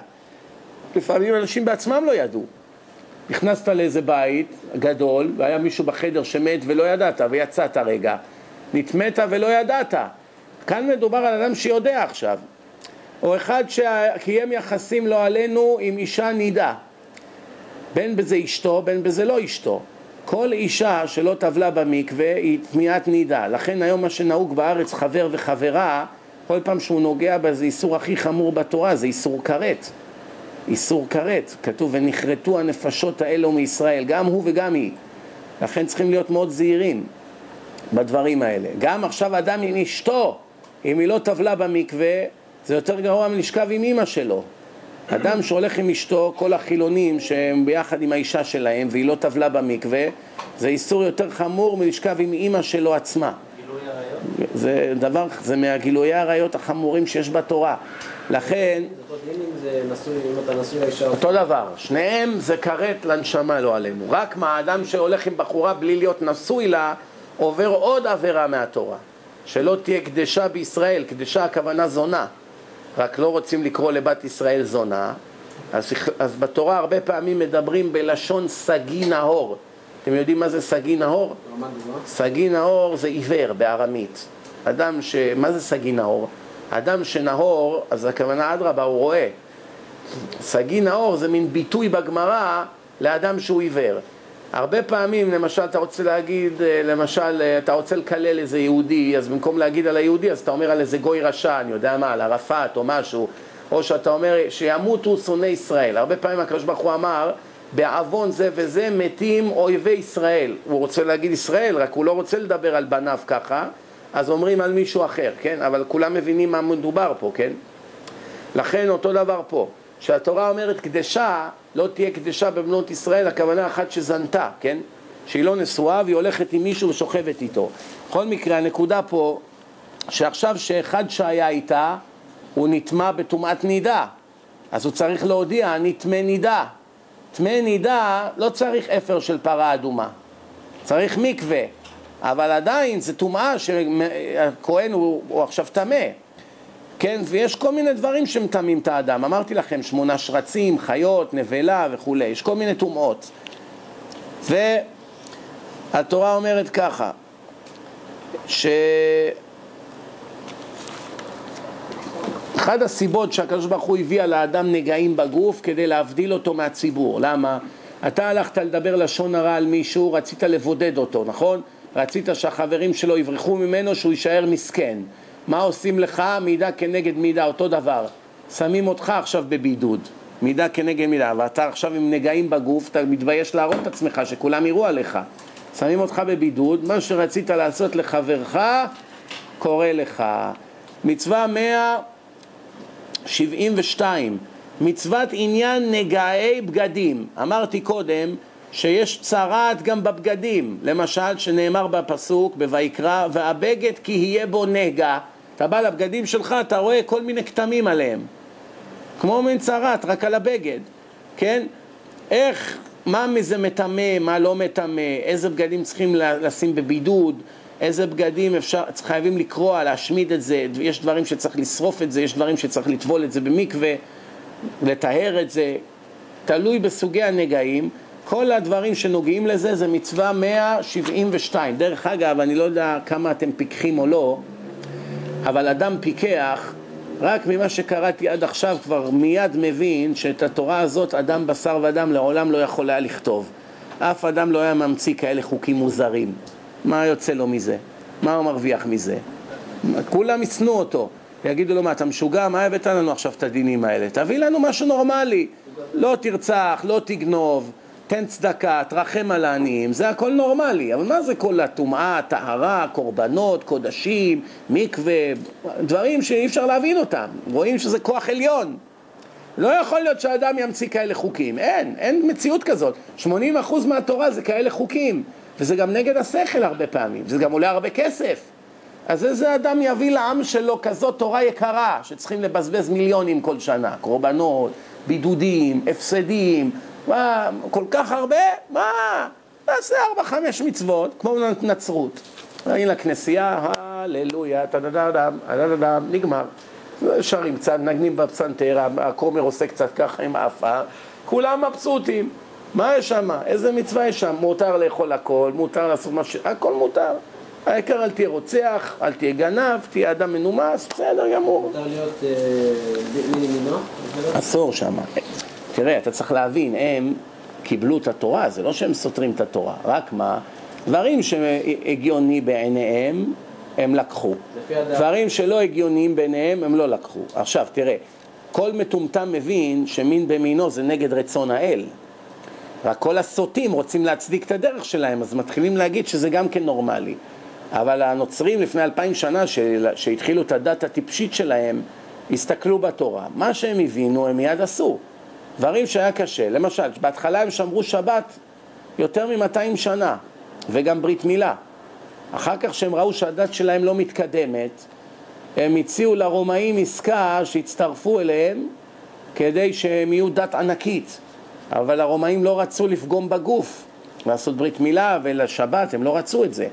לפעמים אנשים בעצמם לא ידעו. נכנסת לאיזה בית גדול, והיה מישהו בחדר שמת ולא ידעת, ויצאת רגע. נטמאת ולא ידעת. כאן מדובר על אדם שיודע עכשיו. או אחד שקיים יחסים לא עלינו עם אישה נידה, בין בזה אשתו, בין בזה לא אשתו. כל אישה שלא טבלה במקווה היא טמיעת נידה. לכן היום מה שנהוג בארץ, חבר וחברה, כל פעם שהוא נוגע בה זה איסור הכי חמור בתורה, זה איסור כרת. איסור כרת. כתוב, ונכרתו הנפשות האלו מישראל, גם הוא וגם היא. לכן צריכים להיות מאוד זהירים בדברים האלה. גם עכשיו אדם עם אשתו, אם היא לא טבלה במקווה, זה יותר גרוע מלשכב עם אימא שלו. אדם שהולך עם אשתו, כל החילונים שהם ביחד עם האישה שלהם והיא לא טבלה במקווה, זה איסור יותר חמור מלשכב עם אימא שלו עצמה. זה דבר, זה מהגילויי העריות החמורים שיש בתורה. לכן... אותו דבר, שניהם זה כרת לנשמה לא עלינו. רק מה, האדם שהולך עם בחורה בלי להיות נשוי לה, עובר עוד עבירה מהתורה. שלא תהיה קדשה בישראל, קדשה הכוונה זונה. רק לא רוצים לקרוא לבת ישראל זונה, אז, אז בתורה הרבה פעמים מדברים בלשון סגי נהור. אתם יודעים מה זה סגי נהור? סגי נהור זה עיוור בארמית. אדם ש... מה זה סגי נהור? אדם שנהור, אז הכוונה אדרבה, הוא רואה. סגי נהור זה מין ביטוי בגמרא לאדם שהוא עיוור. הרבה פעמים, למשל, אתה רוצה להגיד, אה, למשל, אה, אתה רוצה לקלל איזה יהודי, אז במקום להגיד על היהודי, אז אתה אומר על איזה גוי רשע, אני יודע מה, על ערפאת או משהו, או שאתה אומר, שימותו שונאי ישראל. הרבה פעמים הקדוש ברוך הוא אמר, בעוון זה וזה מתים אויבי ישראל. הוא רוצה להגיד ישראל, רק הוא לא רוצה לדבר על בניו ככה, אז אומרים על מישהו אחר, כן? אבל כולם מבינים מה מדובר פה, כן? לכן אותו דבר פה. שהתורה אומרת קדשה, לא תהיה קדשה בבנות ישראל, הכוונה אחת שזנתה, כן? שהיא לא נשואה והיא הולכת עם מישהו ושוכבת איתו. בכל מקרה, הנקודה פה, שעכשיו שאחד שהיה איתה, הוא נטמע בטומאת נידה. אז הוא צריך להודיע, אני טמא נידה. טמא נידה לא צריך אפר של פרה אדומה, צריך מקווה. אבל עדיין זו טומאה שהכהן הוא, הוא עכשיו טמא. כן, ויש כל מיני דברים שמטמאים את האדם. אמרתי לכם, שמונה שרצים, חיות, נבלה וכולי, יש כל מיני טומאות. והתורה אומרת ככה, ש... אחד הסיבות שהקדוש ברוך הוא הביא על האדם נגעים בגוף כדי להבדיל אותו מהציבור. למה? אתה הלכת לדבר לשון הרע על מישהו, רצית לבודד אותו, נכון? רצית שהחברים שלו יברחו ממנו, שהוא יישאר מסכן. מה עושים לך? מידה כנגד מידה, אותו דבר. שמים אותך עכשיו בבידוד, מידה כנגד מידה, ואתה עכשיו עם נגעים בגוף, אתה מתבייש להראות את עצמך, שכולם יראו עליך. שמים אותך בבידוד, מה שרצית לעשות לחברך, קורה לך. מצווה 172, מצוות עניין נגעי בגדים. אמרתי קודם שיש צרעת גם בבגדים, למשל שנאמר בפסוק בויקרא והבגד כי יהיה בו נגע, אתה בא לבגדים שלך אתה רואה כל מיני כתמים עליהם, כמו מין צרעת רק על הבגד, כן? איך, מה מזה מטמא, מה לא מטמא, איזה בגדים צריכים לשים בבידוד, איזה בגדים אפשר, חייבים לקרוע, להשמיד את זה, יש דברים שצריך לשרוף את זה, יש דברים שצריך לטבול את זה במקווה, לטהר את זה, תלוי בסוגי הנגעים, כל הדברים שנוגעים לזה זה מצווה 172. דרך אגב, אני לא יודע כמה אתם פיקחים או לא, אבל אדם פיקח, רק ממה שקראתי עד עכשיו כבר מיד מבין שאת התורה הזאת אדם בשר ודם לעולם לא יכול היה לכתוב. אף אדם לא היה ממציא כאלה חוקים מוזרים. מה יוצא לו מזה? מה הוא מרוויח מזה? כולם ישנאו אותו. יגידו לו, מה, אתה משוגע? מה הבאת לנו עכשיו את הדינים האלה? תביא לנו משהו נורמלי. לא תרצח, לא תגנוב, תן צדקה, תרחם על העניים, זה הכל נורמלי. אבל מה זה כל הטומאה, טהרה, קורבנות, קודשים, מקווה, דברים שאי אפשר להבין אותם. רואים שזה כוח עליון. לא יכול להיות שאדם ימציא כאלה חוקים. אין, אין מציאות כזאת. 80% מהתורה זה כאלה חוקים. וזה גם נגד השכל הרבה פעמים, זה גם עולה הרבה כסף. אז איזה אדם יביא לעם שלו כזאת תורה יקרה, שצריכים לבזבז מיליונים כל שנה, קורבנות, בידודים, הפסדים, מה, כל כך הרבה? מה? תעשה ארבע חמש מצוות, כמו נצרות. הנה לכנסייה, הללויה, טדדדם, טדדדם, נגמר. שרים קצת, נגנים בפסנתר, הכומר עושה קצת ככה עם האפה, כולם מבסוטים. מה יש שם? איזה מצווה יש שם? מותר לאכול הכל, מותר לעשות מה ש... הכל מותר. העיקר אל תהיה רוצח, אל תהיה גנב, תהיה אדם מנומס, בסדר גמור. מותר להיות אה, ימינו? אסור שם. תראה, אתה צריך להבין, הם קיבלו את התורה, זה לא שהם סותרים את התורה, רק מה? דברים שהגיוני בעיניהם, הם לקחו. דברים שלא הגיוניים בעיניהם, הם לא לקחו. עכשיו, תראה, כל מטומטם מבין שמין במינו זה נגד רצון האל. רק כל הסוטים רוצים להצדיק את הדרך שלהם, אז מתחילים להגיד שזה גם כן נורמלי. אבל הנוצרים לפני אלפיים שנה שהתחילו את הדת הטיפשית שלהם, הסתכלו בתורה. מה שהם הבינו הם מיד עשו. דברים שהיה קשה, למשל, בהתחלה הם שמרו שבת יותר מ-200 שנה, וגם ברית מילה. אחר כך שהם ראו שהדת שלהם לא מתקדמת, הם הציעו לרומאים עסקה שהצטרפו אליהם כדי שהם יהיו דת ענקית. אבל הרומאים לא רצו לפגום בגוף, לעשות ברית מילה ולשבת, הם לא רצו את זה.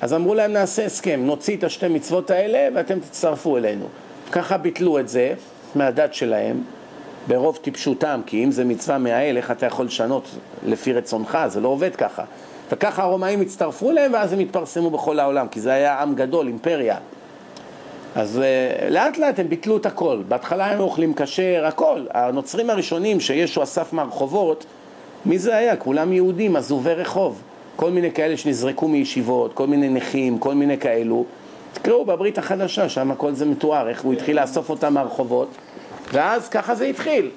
אז אמרו להם נעשה הסכם, נוציא את השתי מצוות האלה ואתם תצטרפו אלינו. ככה ביטלו את זה מהדת שלהם, ברוב טיפשותם, כי אם זה מצווה מהאל, איך אתה יכול לשנות לפי רצונך? זה לא עובד ככה. וככה הרומאים הצטרפו אליהם ואז הם התפרסמו בכל העולם, כי זה היה עם גדול, אימפריה. אז uh, לאט לאט הם ביטלו את הכל, בהתחלה הם אוכלים כשר, הכל. הנוצרים הראשונים שישו אסף מהרחובות, מי זה היה? כולם יהודים, עזובי רחוב. כל מיני כאלה שנזרקו מישיבות, כל מיני נכים, כל מיני כאלו. תקראו בברית החדשה, שם כל זה מתואר, איך הוא התחיל לאסוף אותם מהרחובות, ואז ככה זה התחיל.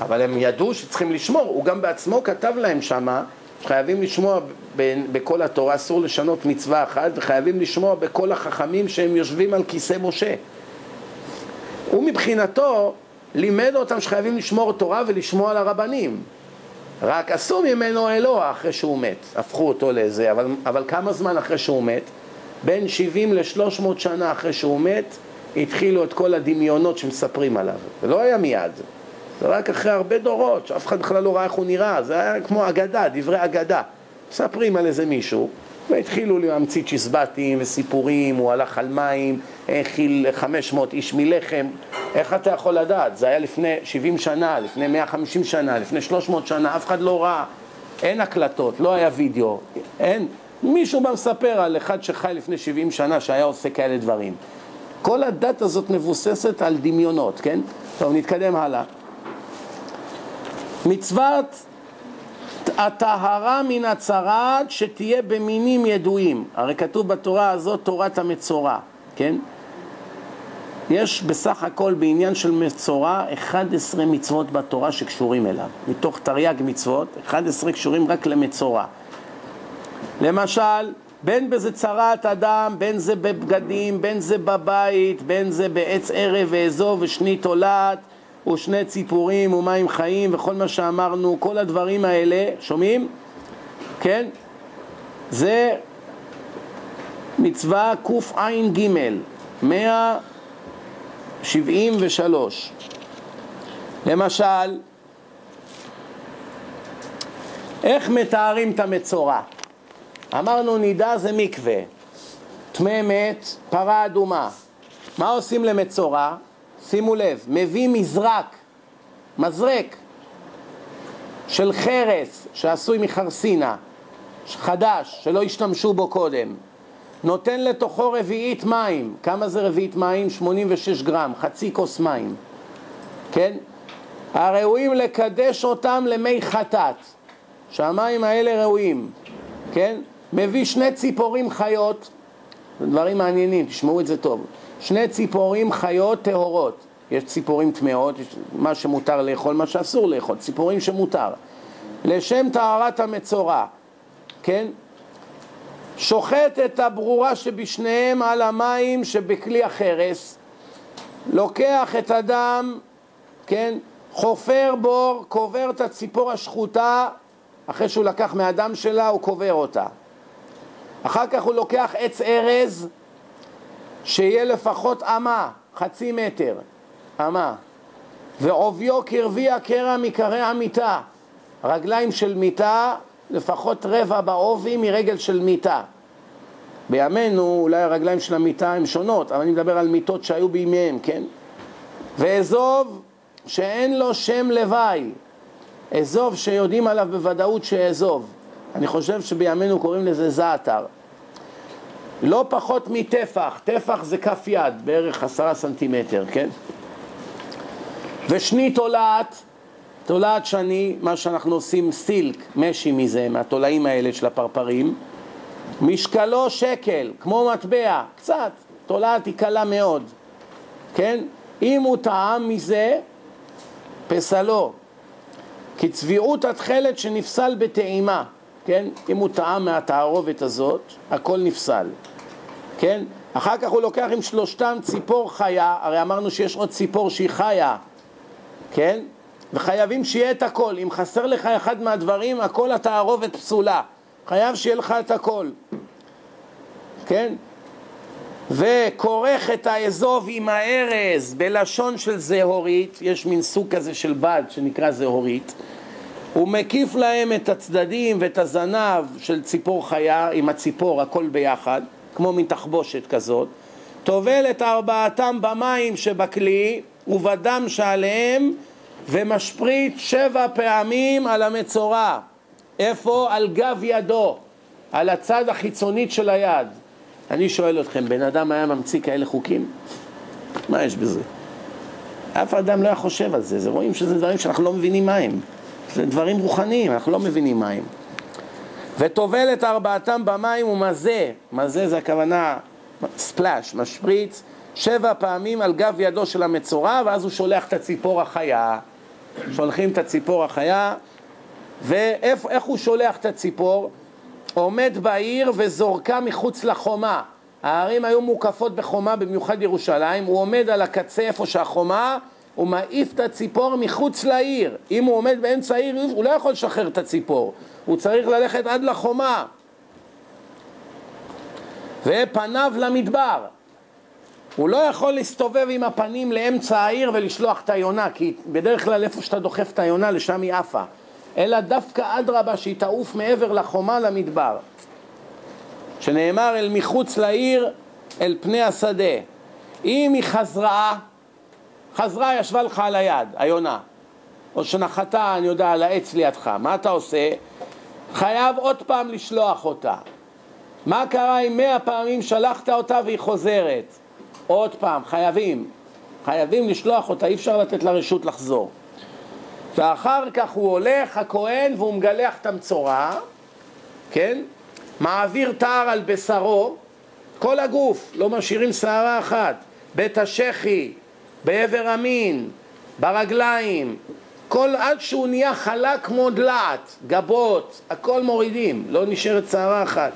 אבל הם ידעו שצריכים לשמור, הוא גם בעצמו כתב להם שמה, חייבים לשמוע בכל התורה, אסור לשנות מצווה אחת, וחייבים לשמוע בכל החכמים שהם יושבים על כיסא משה. הוא מבחינתו לימד אותם שחייבים לשמור תורה ולשמוע על הרבנים. רק עשו ממנו אלוה אחרי שהוא מת, הפכו אותו לזה, אבל, אבל כמה זמן אחרי שהוא מת? בין 70 ל-300 שנה אחרי שהוא מת, התחילו את כל הדמיונות שמספרים עליו. זה לא היה מיד, זה רק אחרי הרבה דורות, שאף אחד בכלל לא ראה איך הוא נראה, זה היה כמו אגדה, דברי אגדה. מספרים על איזה מישהו, והתחילו להמציא צ'יזבטים וסיפורים, הוא הלך על מים, האכיל 500 איש מלחם. איך אתה יכול לדעת? זה היה לפני 70 שנה, לפני 150 שנה, לפני 300 שנה, אף אחד לא ראה. אין הקלטות, לא היה וידאו, אין. מישהו בא מספר על אחד שחי לפני 70 שנה שהיה עושה כאלה דברים. כל הדת הזאת מבוססת על דמיונות, כן? טוב, נתקדם הלאה. מצוות הטהרה מן הצרת שתהיה במינים ידועים. הרי כתוב בתורה הזאת תורת המצורע, כן? יש בסך הכל בעניין של מצורע 11 מצוות בתורה שקשורים אליו. מתוך תרי"ג מצוות, 11 קשורים רק למצורע. למשל, בין בזה צרת אדם, בין זה בבגדים, בין זה בבית, בין זה בעץ ערב ואזוב ושני תולעת ושני ציפורים ומים חיים וכל מה שאמרנו, כל הדברים האלה, שומעים? כן? זה מצווה קע"ג, 173. למשל, איך מתארים את המצורע? אמרנו נידה זה מקווה, טמא מת, פרה אדומה. מה עושים למצורע? שימו לב, מביא מזרק, מזרק של חרס שעשוי מחרסינה, חדש, שלא השתמשו בו קודם. נותן לתוכו רביעית מים. כמה זה רביעית מים? 86 גרם, חצי כוס מים. כן? הראויים לקדש אותם למי חטאת. שהמים האלה ראויים. כן? מביא שני ציפורים חיות, דברים מעניינים, תשמעו את זה טוב. שני ציפורים חיות טהורות. יש ציפורים טמאות, יש מה שמותר לאכול, מה שאסור לאכול, ציפורים שמותר. לשם טהרת המצורע, כן? שוחט את הברורה שבשניהם על המים שבכלי החרס, לוקח את הדם, כן? חופר בור, קובר את הציפור השחוטה, אחרי שהוא לקח מהדם שלה הוא קובר אותה. אחר כך הוא לוקח עץ ארז שיהיה לפחות אמה, חצי מטר, אמה, ועוביו כרביע קרע מקרי המיטה, רגליים של מיטה, לפחות רבע בעובי מרגל של מיטה. בימינו אולי הרגליים של המיטה הן שונות, אבל אני מדבר על מיטות שהיו בימיהם, כן? ואזוב שאין לו שם לוואי, אזוב שיודעים עליו בוודאות שאזוב. אני חושב שבימינו קוראים לזה זעתר. לא פחות מטפח, טפח זה כף יד, בערך עשרה סנטימטר, כן? ושני תולעת, תולעת שני, מה שאנחנו עושים סילק, משי מזה, מהתולעים האלה של הפרפרים, משקלו שקל, כמו מטבע, קצת, תולעת היא קלה מאוד, כן? אם הוא טעם מזה, פסלו, כי צביעות התכלת שנפסל בטעימה, כן? אם הוא טעם מהתערובת הזאת, הכל נפסל, כן? אחר כך הוא לוקח עם שלושתם ציפור חיה, הרי אמרנו שיש עוד ציפור שהיא חיה, כן? וחייבים שיהיה את הכל. אם חסר לך אחד מהדברים, הכל התערובת פסולה. חייב שיהיה לך את הכל, כן? וכורך את האזוב עם הארז בלשון של זהורית, יש מין סוג כזה של בד שנקרא זהורית, הוא מקיף להם את הצדדים ואת הזנב של ציפור חיה עם הציפור, הכל ביחד, כמו מין תחבושת כזאת, טובל את ארבעתם במים שבכלי ובדם שעליהם ומשפריט שבע פעמים על המצורע. איפה? על גב ידו, על הצד החיצונית של היד. אני שואל אתכם, בן אדם היה ממציא כאלה חוקים? מה יש בזה? אף אדם לא היה חושב על זה, זה רואים שזה דברים שאנחנו לא מבינים מה הם. זה דברים רוחניים, אנחנו לא מבינים מה הם. וטובל את ארבעתם במים ומזה, מזה זה הכוונה ספלאש, משפריץ, שבע פעמים על גב ידו של המצורע, ואז הוא שולח את הציפור החיה. שולחים את הציפור החיה, ואיך הוא שולח את הציפור? עומד בעיר וזורקה מחוץ לחומה. הערים היו מוקפות בחומה, במיוחד ירושלים, הוא עומד על הקצה איפה שהחומה, הוא מעיף את הציפור מחוץ לעיר. אם הוא עומד באמצע העיר, הוא לא יכול לשחרר את הציפור, הוא צריך ללכת עד לחומה. ופניו למדבר. הוא לא יכול להסתובב עם הפנים לאמצע העיר ולשלוח את היונה, כי בדרך כלל איפה שאתה דוחף את היונה, לשם היא עפה. אלא דווקא אדרבה, שהיא תעוף מעבר לחומה למדבר. שנאמר אל מחוץ לעיר, אל פני השדה. אם היא חזרה, חזרה ישבה לך על היד, היונה. או שנחתה, אני יודע, על העץ לידך. מה אתה עושה? חייב עוד פעם לשלוח אותה. מה קרה אם מאה פעמים שלחת אותה והיא חוזרת? עוד פעם, חייבים, חייבים לשלוח אותה, אי אפשר לתת לה רשות לחזור. ואחר כך הוא הולך, הכהן, והוא מגלח את המצורע, כן? מעביר תער על בשרו, כל הגוף, לא משאירים שערה אחת, בית השחי, בעבר המין, ברגליים, כל עד שהוא נהיה חלק כמו דלעת, גבות, הכל מורידים, לא נשארת שערה אחת.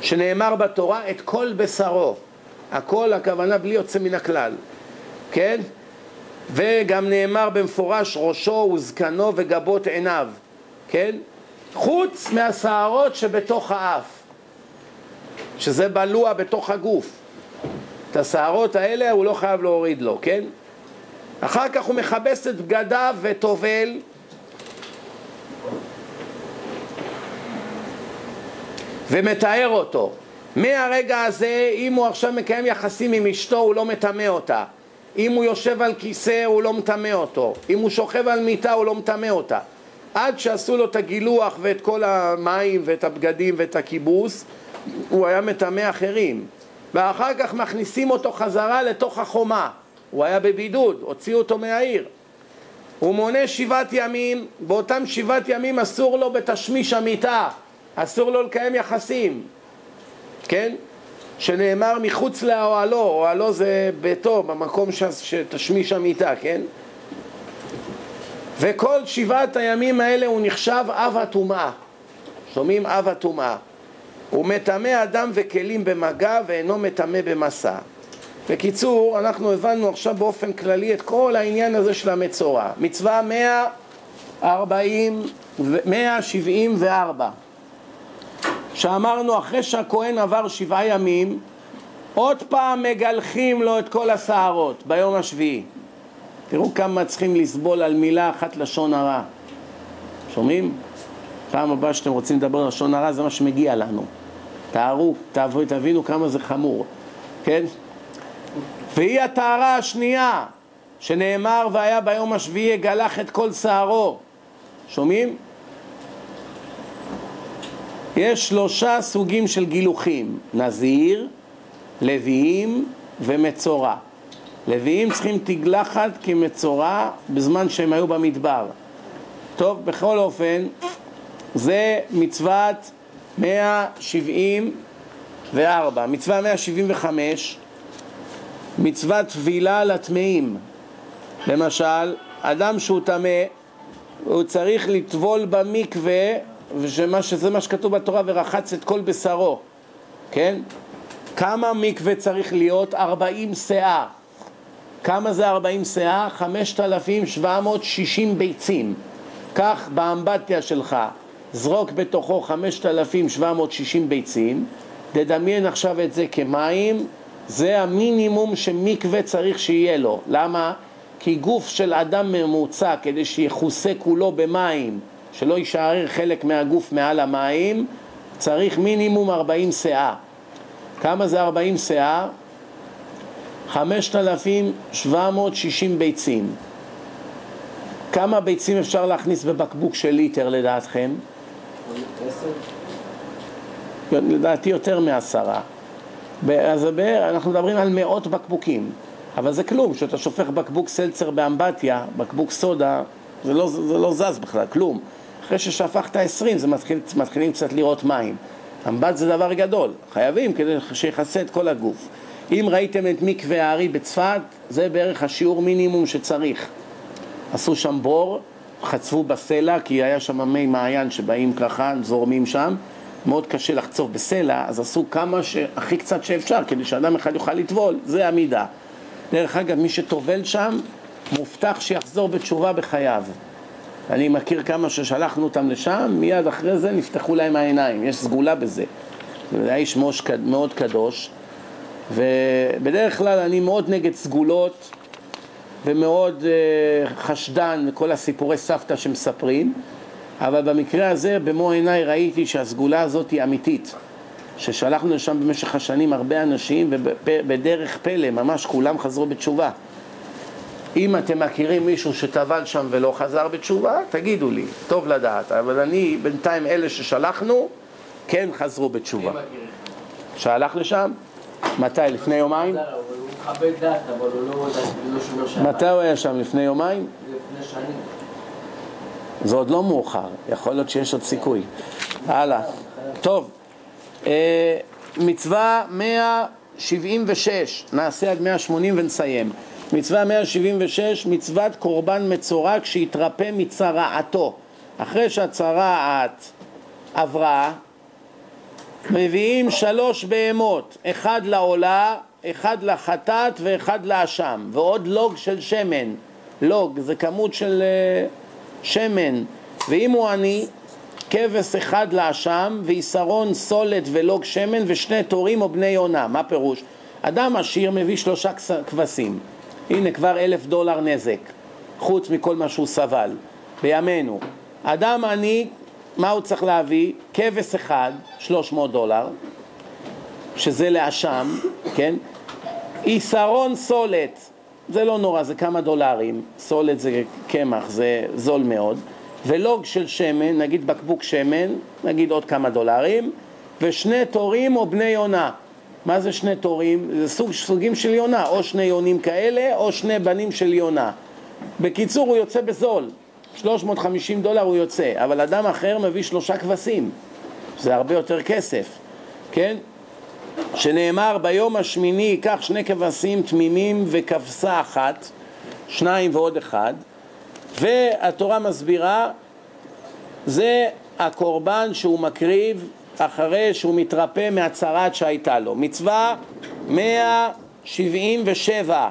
שנאמר בתורה את כל בשרו, הכל הכוונה בלי יוצא מן הכלל, כן? וגם נאמר במפורש ראשו וזקנו וגבות עיניו, כן? חוץ מהשערות שבתוך האף, שזה בלוע בתוך הגוף. את השערות האלה הוא לא חייב להוריד לו, כן? אחר כך הוא מכבס את בגדיו וטובל ומתאר אותו. מהרגע הזה, אם הוא עכשיו מקיים יחסים עם אשתו, הוא לא מטמא אותה. אם הוא יושב על כיסא, הוא לא מטמא אותו. אם הוא שוכב על מיטה, הוא לא מטמא אותה. עד שעשו לו את הגילוח ואת כל המים ואת הבגדים ואת הכיבוס, הוא היה מטמא אחרים. ואחר כך מכניסים אותו חזרה לתוך החומה. הוא היה בבידוד, הוציאו אותו מהעיר. הוא מונה שבעת ימים, באותם שבעת ימים אסור לו בתשמיש המיטה, אסור לו לקיים יחסים, כן? שנאמר מחוץ לאוהלו, אוהלו זה ביתו, במקום ש... שתשמיש המיטה, כן? וכל שבעת הימים האלה הוא נחשב אב הטומאה. שומעים? אב הטומאה. הוא מטמא אדם וכלים במגע ואינו מטמא במסע. בקיצור, אנחנו הבנו עכשיו באופן כללי את כל העניין הזה של המצורע. מצווה 140, 174 שאמרנו אחרי שהכהן עבר שבעה ימים עוד פעם מגלחים לו את כל השערות ביום השביעי תראו כמה צריכים לסבול על מילה אחת לשון הרע שומעים? פעם הבאה שאתם רוצים לדבר לשון הרע זה מה שמגיע לנו תארו, תבינו כמה זה חמור כן? והיא הטהרה השנייה שנאמר והיה ביום השביעי יגלח את כל שערו שומעים? יש שלושה סוגים של גילוחים נזיר, לוויים ומצורע לוויים צריכים תגלחת כמצורע בזמן שהם היו במדבר טוב, בכל אופן זה מצוות 174 מצווה 175 מצוות טבילה לטמאים. למשל, אדם שהוא טמא, הוא צריך לטבול במקווה, שזה מה שכתוב בתורה, ורחץ את כל בשרו, כן? כמה מקווה צריך להיות? 40 שאה. כמה זה 40 שאה? 5,760 ביצים. קח באמבטיה שלך, זרוק בתוכו 5,760 ביצים, תדמיין עכשיו את זה כמים, זה המינימום שמקווה צריך שיהיה לו. למה? כי גוף של אדם ממוצע, כדי שיכוסה כולו במים, שלא יישאר חלק מהגוף מעל המים, צריך מינימום 40 שאה. כמה זה 40 שאה? 5,760 ביצים. כמה ביצים אפשר להכניס בבקבוק של ליטר לדעתכם? לדעתי יותר מעשרה. אז אנחנו מדברים על מאות בקבוקים, אבל זה כלום, כשאתה שופך בקבוק סלצר באמבטיה, בקבוק סודה, זה לא, זה לא זז בכלל, כלום. אחרי ששפכת עשרים זה מתחיל, מתחילים קצת לראות מים. אמבט זה דבר גדול, חייבים כדי שיכסה את כל הגוף. אם ראיתם את מקווה הארי בצפת, זה בערך השיעור מינימום שצריך. עשו שם בור, חצבו בסלע, כי היה שם מי מעיין שבאים ככה, זורמים שם, מאוד קשה לחצוב בסלע, אז עשו כמה שהכי קצת שאפשר, כדי שאדם אחד יוכל לטבול, זה המידה. דרך אגב, מי שטובל שם, מובטח שיחזור בתשובה בחייו. אני מכיר כמה ששלחנו אותם לשם, מיד אחרי זה נפתחו להם העיניים, יש סגולה בזה. זה היה איש מאוד קדוש, ובדרך כלל אני מאוד נגד סגולות ומאוד uh, חשדן לכל הסיפורי סבתא שמספרים, אבל במקרה הזה במו עיניי ראיתי שהסגולה הזאת היא אמיתית ששלחנו לשם במשך השנים הרבה אנשים ובדרך פלא ממש כולם חזרו בתשובה אם אתם מכירים מישהו שטבל שם ולא חזר בתשובה, תגידו לי, טוב לדעת, אבל אני בינתיים אלה ששלחנו כן חזרו בתשובה. שהלך לשם? מתי? לפני יומיים? מכבד דת, אבל הוא לא שומר שבת. מתי הוא היה שם? לפני יומיים? לפני שנים. זה עוד לא מאוחר, יכול להיות שיש עוד סיכוי. הלאה. טוב, אה, מצווה 176, נעשה עד 180 ונסיים. מצווה 176, מצוות קורבן מצורע כשיתרפא מצרעתו. אחרי שהצרעת עברה, מביאים שלוש בהמות, אחד לעולה, אחד לחטאת ואחד לאשם, ועוד לוג של שמן. לוג זה כמות של אה, שמן, ואם הוא עני, כבש אחד לאשם, ויסרון סולת ולוג שמן, ושני תורים או בני יונה. מה פירוש? אדם עשיר מביא שלושה כבשים. הנה כבר אלף דולר נזק, חוץ מכל מה שהוא סבל, בימינו. אדם עני, מה הוא צריך להביא? כבש אחד, שלוש מאות דולר, שזה לאשם, כן? עיסרון סולת, זה לא נורא, זה כמה דולרים, סולת זה קמח, זה זול מאוד, ולוג של שמן, נגיד בקבוק שמן, נגיד עוד כמה דולרים, ושני תורים או בני יונה. מה זה שני תורים? זה סוג, סוגים של יונה, או שני יונים כאלה, או שני בנים של יונה. בקיצור, הוא יוצא בזול, 350 דולר הוא יוצא, אבל אדם אחר מביא שלושה כבשים, זה הרבה יותר כסף, כן? שנאמר ביום השמיני ייקח שני כבשים תמימים וכבשה אחת, שניים ועוד אחד, והתורה מסבירה, זה הקורבן שהוא מקריב אחרי שהוא מתרפא מהצרת שהייתה לו. מצווה 177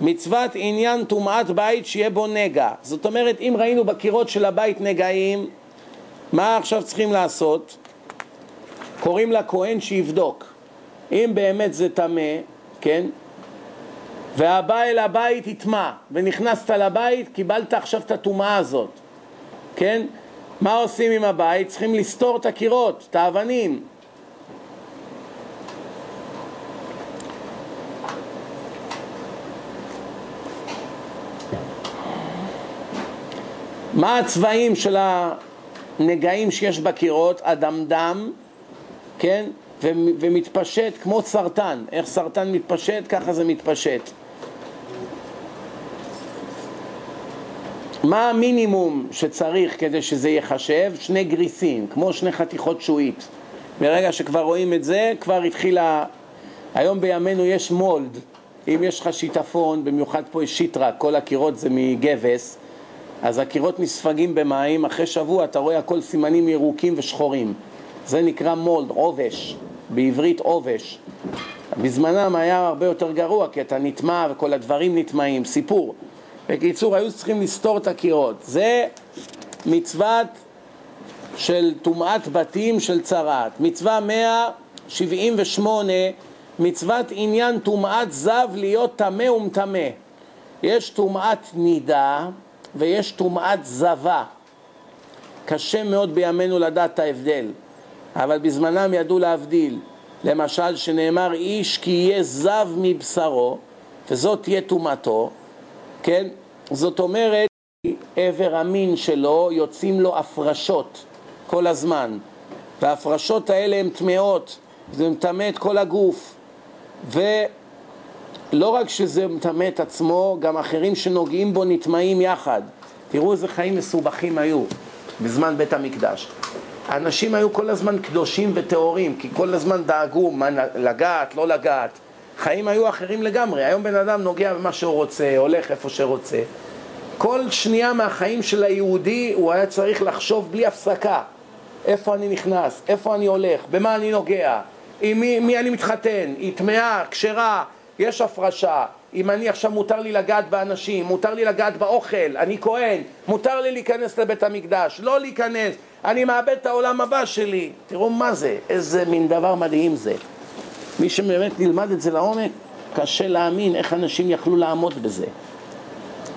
מצוות עניין טומאת בית שיהיה בו נגע. זאת אומרת, אם ראינו בקירות של הבית נגעים, מה עכשיו צריכים לעשות? קוראים לכהן שיבדוק. אם באמת זה טמא, כן? והבא אל הבית יטמע, ונכנסת לבית, קיבלת עכשיו את הטומאה הזאת, כן? מה עושים עם הבית? צריכים לסתור את הקירות, את האבנים. מה הצבעים של הנגעים שיש בקירות? אדמדם, כן? ומתפשט כמו סרטן. איך סרטן מתפשט? ככה זה מתפשט. מה המינימום שצריך כדי שזה ייחשב? שני גריסים, כמו שני חתיכות שועית. ברגע שכבר רואים את זה, כבר התחילה... היום בימינו יש מולד. אם יש לך שיטפון, במיוחד פה יש שיטרה, כל הקירות זה מגבס, אז הקירות נספגים במים, אחרי שבוע אתה רואה הכל סימנים ירוקים ושחורים. זה נקרא מולד, עובש, בעברית עובש. בזמנם היה הרבה יותר גרוע, כי אתה נטמע וכל הדברים נטמעים, סיפור. בקיצור, היו צריכים לסתור את הקירות. זה מצוות של טומאת בתים של צרעת. מצווה 178, מצוות עניין טומאת זב להיות טמא ומטמא. יש טומאת נידה ויש טומאת זבה. קשה מאוד בימינו לדעת את ההבדל, אבל בזמנם ידעו להבדיל. למשל, שנאמר איש כי יהיה זב מבשרו, וזאת תהיה טומאתו, כן? זאת אומרת, עבר המין שלו יוצאים לו הפרשות כל הזמן, וההפרשות האלה הן טמאות, זה מטמא את כל הגוף, ולא רק שזה מטמא את עצמו, גם אחרים שנוגעים בו נטמעים יחד. תראו איזה חיים מסובכים היו בזמן בית המקדש. האנשים היו כל הזמן קדושים וטהורים, כי כל הזמן דאגו מה לגעת, לא לגעת. חיים היו אחרים לגמרי. היום בן אדם נוגע במה שהוא רוצה, הולך איפה שרוצה. כל שנייה מהחיים של היהודי הוא היה צריך לחשוב בלי הפסקה. איפה אני נכנס, איפה אני הולך, במה אני נוגע, עם מי, מי אני מתחתן, היא טמאה, כשרה, יש הפרשה, אם אני עכשיו מותר לי לגעת באנשים, מותר לי לגעת באוכל, אני כהן, מותר לי להיכנס לבית המקדש, לא להיכנס, אני מאבד את העולם הבא שלי. תראו מה זה, איזה מין דבר מדהים זה. מי שבאמת נלמד את זה לעומק, קשה להאמין איך אנשים יכלו לעמוד בזה.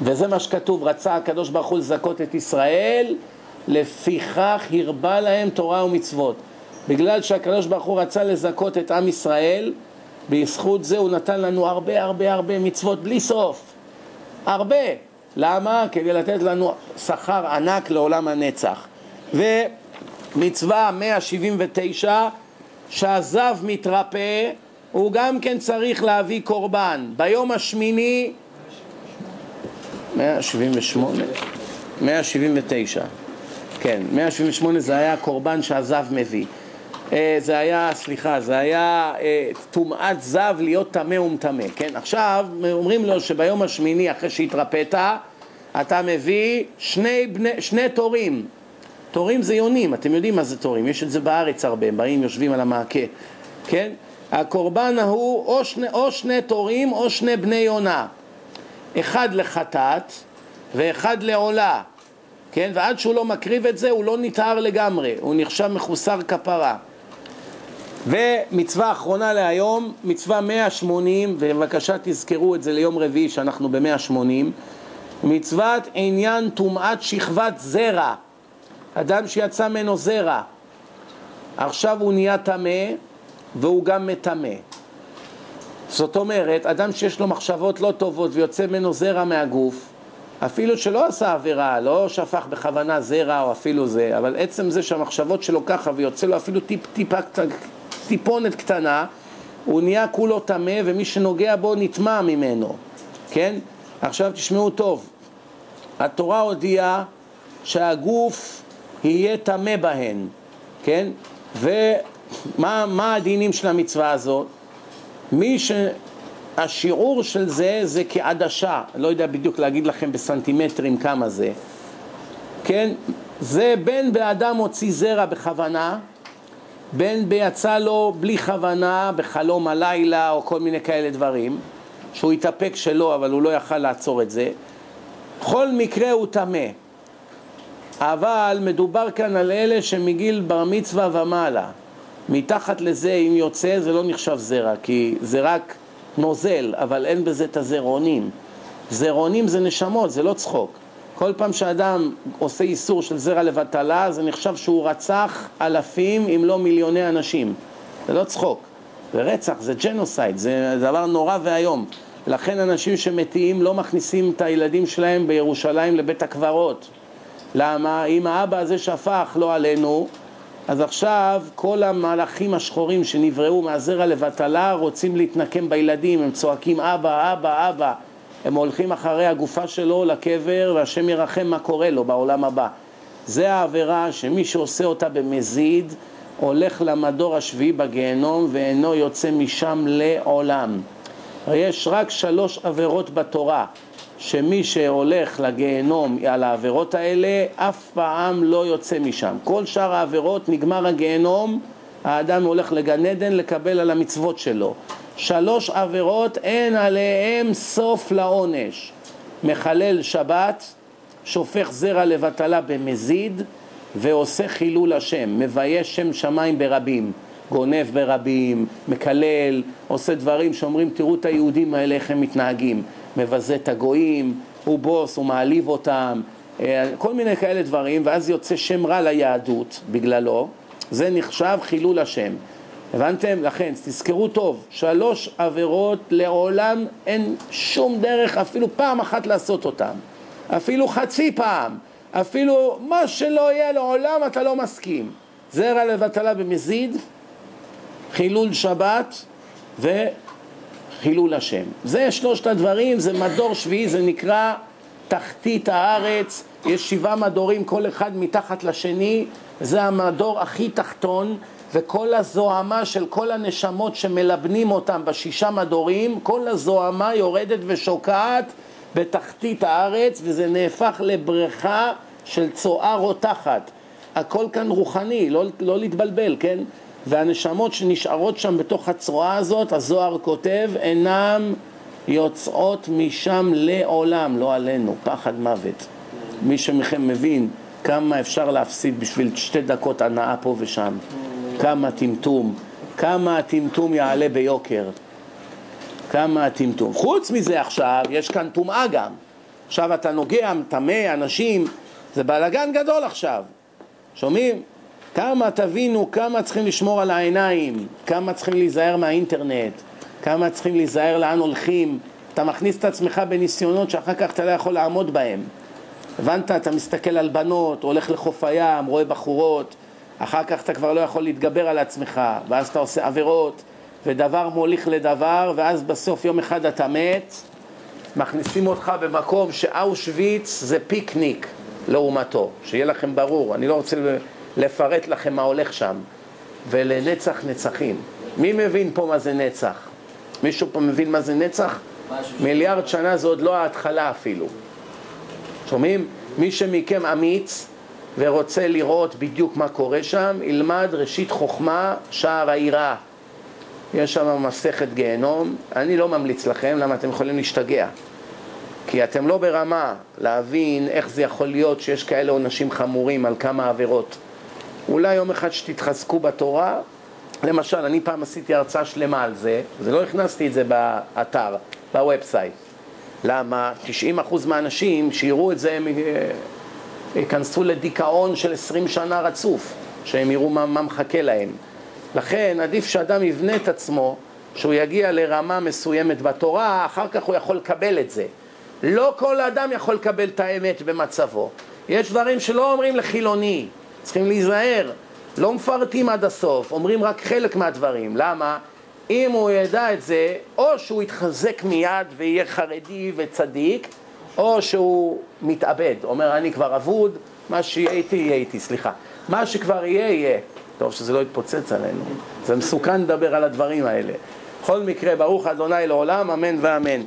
וזה מה שכתוב, רצה הקדוש ברוך הוא לזכות את ישראל, לפיכך הרבה להם תורה ומצוות. בגלל שהקדוש ברוך הוא רצה לזכות את עם ישראל, בזכות זה הוא נתן לנו הרבה הרבה הרבה מצוות בלי סוף. הרבה. למה? כדי לתת לנו שכר ענק לעולם הנצח. ומצווה 179, שהזב מתרפא, הוא גם כן צריך להביא קורבן. ביום השמיני 178, 179. כן, 178 זה היה קורבן שהזב מביא. אה, זה היה, סליחה, זה היה אה, טומאת זב להיות טמא ומטמא, כן? עכשיו אומרים לו שביום השמיני אחרי שהתרפאת אתה מביא שני, בני, שני תורים. תורים זה יונים, אתם יודעים מה זה תורים, יש את זה בארץ הרבה, הם באים יושבים על המעקה, כן? הקורבן ההוא או שני, או שני תורים או שני בני יונה, אחד לחטאת ואחד לעולה, כן? ועד שהוא לא מקריב את זה הוא לא נטהר לגמרי, הוא נחשב מחוסר כפרה. ומצווה אחרונה להיום, מצווה 180, ובבקשה תזכרו את זה ליום רביעי שאנחנו ב-180, מצוות עניין טומאת שכבת זרע, אדם שיצא ממנו זרע, עכשיו הוא נהיה טמא והוא גם מטמא. זאת אומרת, אדם שיש לו מחשבות לא טובות ויוצא ממנו זרע מהגוף, אפילו שלא עשה עבירה, לא שפך בכוונה זרע או אפילו זה, אבל עצם זה שהמחשבות שלו ככה ויוצא לו אפילו טיפ, טיפה, טיפונת קטנה, הוא נהיה כולו טמא ומי שנוגע בו נטמע ממנו, כן? עכשיו תשמעו טוב, התורה הודיעה שהגוף יהיה טמא בהן, כן? ומה הדינים של המצווה הזאת? מי שהשיעור של זה זה כעדשה, לא יודע בדיוק להגיד לכם בסנטימטרים כמה זה, כן? זה בין באדם הוציא זרע בכוונה, בין ביצא לו בלי כוונה, בחלום הלילה או כל מיני כאלה דברים, שהוא התאפק שלא, אבל הוא לא יכל לעצור את זה. בכל מקרה הוא טמא. אבל מדובר כאן על אלה שמגיל בר מצווה ומעלה. מתחת לזה, אם יוצא, זה לא נחשב זרע, כי זה רק נוזל, אבל אין בזה את הזרעונים. זרעונים זה נשמות, זה לא צחוק. כל פעם שאדם עושה איסור של זרע לבטלה, זה נחשב שהוא רצח אלפים אם לא מיליוני אנשים. זה לא צחוק. זה רצח, זה ג'נוסייד, זה דבר נורא ואיום. לכן אנשים שמתים לא מכניסים את הילדים שלהם בירושלים לבית הקברות. למה? אם האבא הזה שפך לא עלינו, אז עכשיו כל המהלכים השחורים שנבראו מהזרע לבטלה רוצים להתנקם בילדים, הם צועקים אבא, אבא, אבא. הם הולכים אחרי הגופה שלו לקבר והשם ירחם מה קורה לו בעולם הבא. זה העבירה שמי שעושה אותה במזיד הולך למדור השביעי בגיהנום ואינו יוצא משם לעולם. יש רק שלוש עבירות בתורה שמי שהולך לגיהנום על העבירות האלה אף פעם לא יוצא משם. כל שאר העבירות נגמר הגיהנום, האדם הולך לגן עדן לקבל על המצוות שלו. שלוש עבירות אין עליהם סוף לעונש. מחלל שבת, שופך זרע לבטלה במזיד ועושה חילול השם, מבייש שם שמיים ברבים. גונב ברבים, מקלל, עושה דברים שאומרים תראו את היהודים האלה איך הם מתנהגים, מבזה את הגויים, הוא בוס, הוא מעליב אותם, אה, כל מיני כאלה דברים, ואז יוצא שם רע ליהדות בגללו, זה נחשב חילול השם. הבנתם? לכן, תזכרו טוב, שלוש עבירות לעולם אין שום דרך אפילו פעם אחת לעשות אותן, אפילו חצי פעם, אפילו מה שלא יהיה לעולם אתה לא מסכים. זרע לבטלה במזיד, חילול שבת וחילול השם. זה שלושת הדברים, זה מדור שביעי, זה נקרא תחתית הארץ, יש שבעה מדורים, כל אחד מתחת לשני, זה המדור הכי תחתון, וכל הזוהמה של כל הנשמות שמלבנים אותם בשישה מדורים, כל הזוהמה יורדת ושוקעת בתחתית הארץ, וזה נהפך לבריכה של צואה רותחת. הכל כאן רוחני, לא, לא להתבלבל, כן? והנשמות שנשארות שם בתוך הצרועה הזאת, הזוהר כותב, אינם יוצאות משם לעולם, לא עלינו, פחד מוות. מי שמכם מבין כמה אפשר להפסיד בשביל שתי דקות הנאה פה ושם, כמה טמטום, כמה הטמטום יעלה ביוקר, כמה הטמטום. חוץ מזה עכשיו, יש כאן טומאה גם. עכשיו אתה נוגע, מטמא אנשים, זה בלאגן גדול עכשיו. שומעים? כמה תבינו, כמה צריכים לשמור על העיניים, כמה צריכים להיזהר מהאינטרנט, כמה צריכים להיזהר לאן הולכים. אתה מכניס את עצמך בניסיונות שאחר כך אתה לא יכול לעמוד בהם. הבנת? אתה מסתכל על בנות, הולך לחוף הים, רואה בחורות, אחר כך אתה כבר לא יכול להתגבר על עצמך, ואז אתה עושה עבירות, ודבר מוליך לדבר, ואז בסוף יום אחד אתה מת, מכניסים אותך במקום שאושוויץ זה פיקניק. לעומתו, שיהיה לכם ברור, אני לא רוצה לפרט לכם מה הולך שם, ולנצח נצחים. מי מבין פה מה זה נצח? מישהו פה מבין מה זה נצח? מיליארד שנה זה עוד לא ההתחלה אפילו. שומעים? מי שמכם אמיץ ורוצה לראות בדיוק מה קורה שם, ילמד ראשית חוכמה, שער היראה. יש שם מסכת גיהנום, אני לא ממליץ לכם, למה אתם יכולים להשתגע. כי אתם לא ברמה להבין איך זה יכול להיות שיש כאלה עונשים חמורים על כמה עבירות. אולי יום אחד שתתחזקו בתורה, למשל, אני פעם עשיתי הרצאה שלמה על זה, זה לא הכנסתי את זה באתר, ב website. למה? 90% מהאנשים שיראו את זה הם אה, ייכנסו לדיכאון של 20 שנה רצוף, שהם יראו מה, מה מחכה להם. לכן עדיף שאדם יבנה את עצמו, שהוא יגיע לרמה מסוימת בתורה, אחר כך הוא יכול לקבל את זה. לא כל אדם יכול לקבל את האמת במצבו. יש דברים שלא אומרים לחילוני, צריכים להיזהר. לא מפרטים עד הסוף, אומרים רק חלק מהדברים. למה? אם הוא ידע את זה, או שהוא יתחזק מיד ויהיה חרדי וצדיק, או שהוא מתאבד, אומר אני כבר אבוד, מה שיהיה איתי יהיה איתי, סליחה. מה שכבר יהיה יהיה. טוב שזה לא יתפוצץ עלינו, זה מסוכן לדבר על הדברים האלה. בכל מקרה, ברוך אדוני לעולם, אמן ואמן.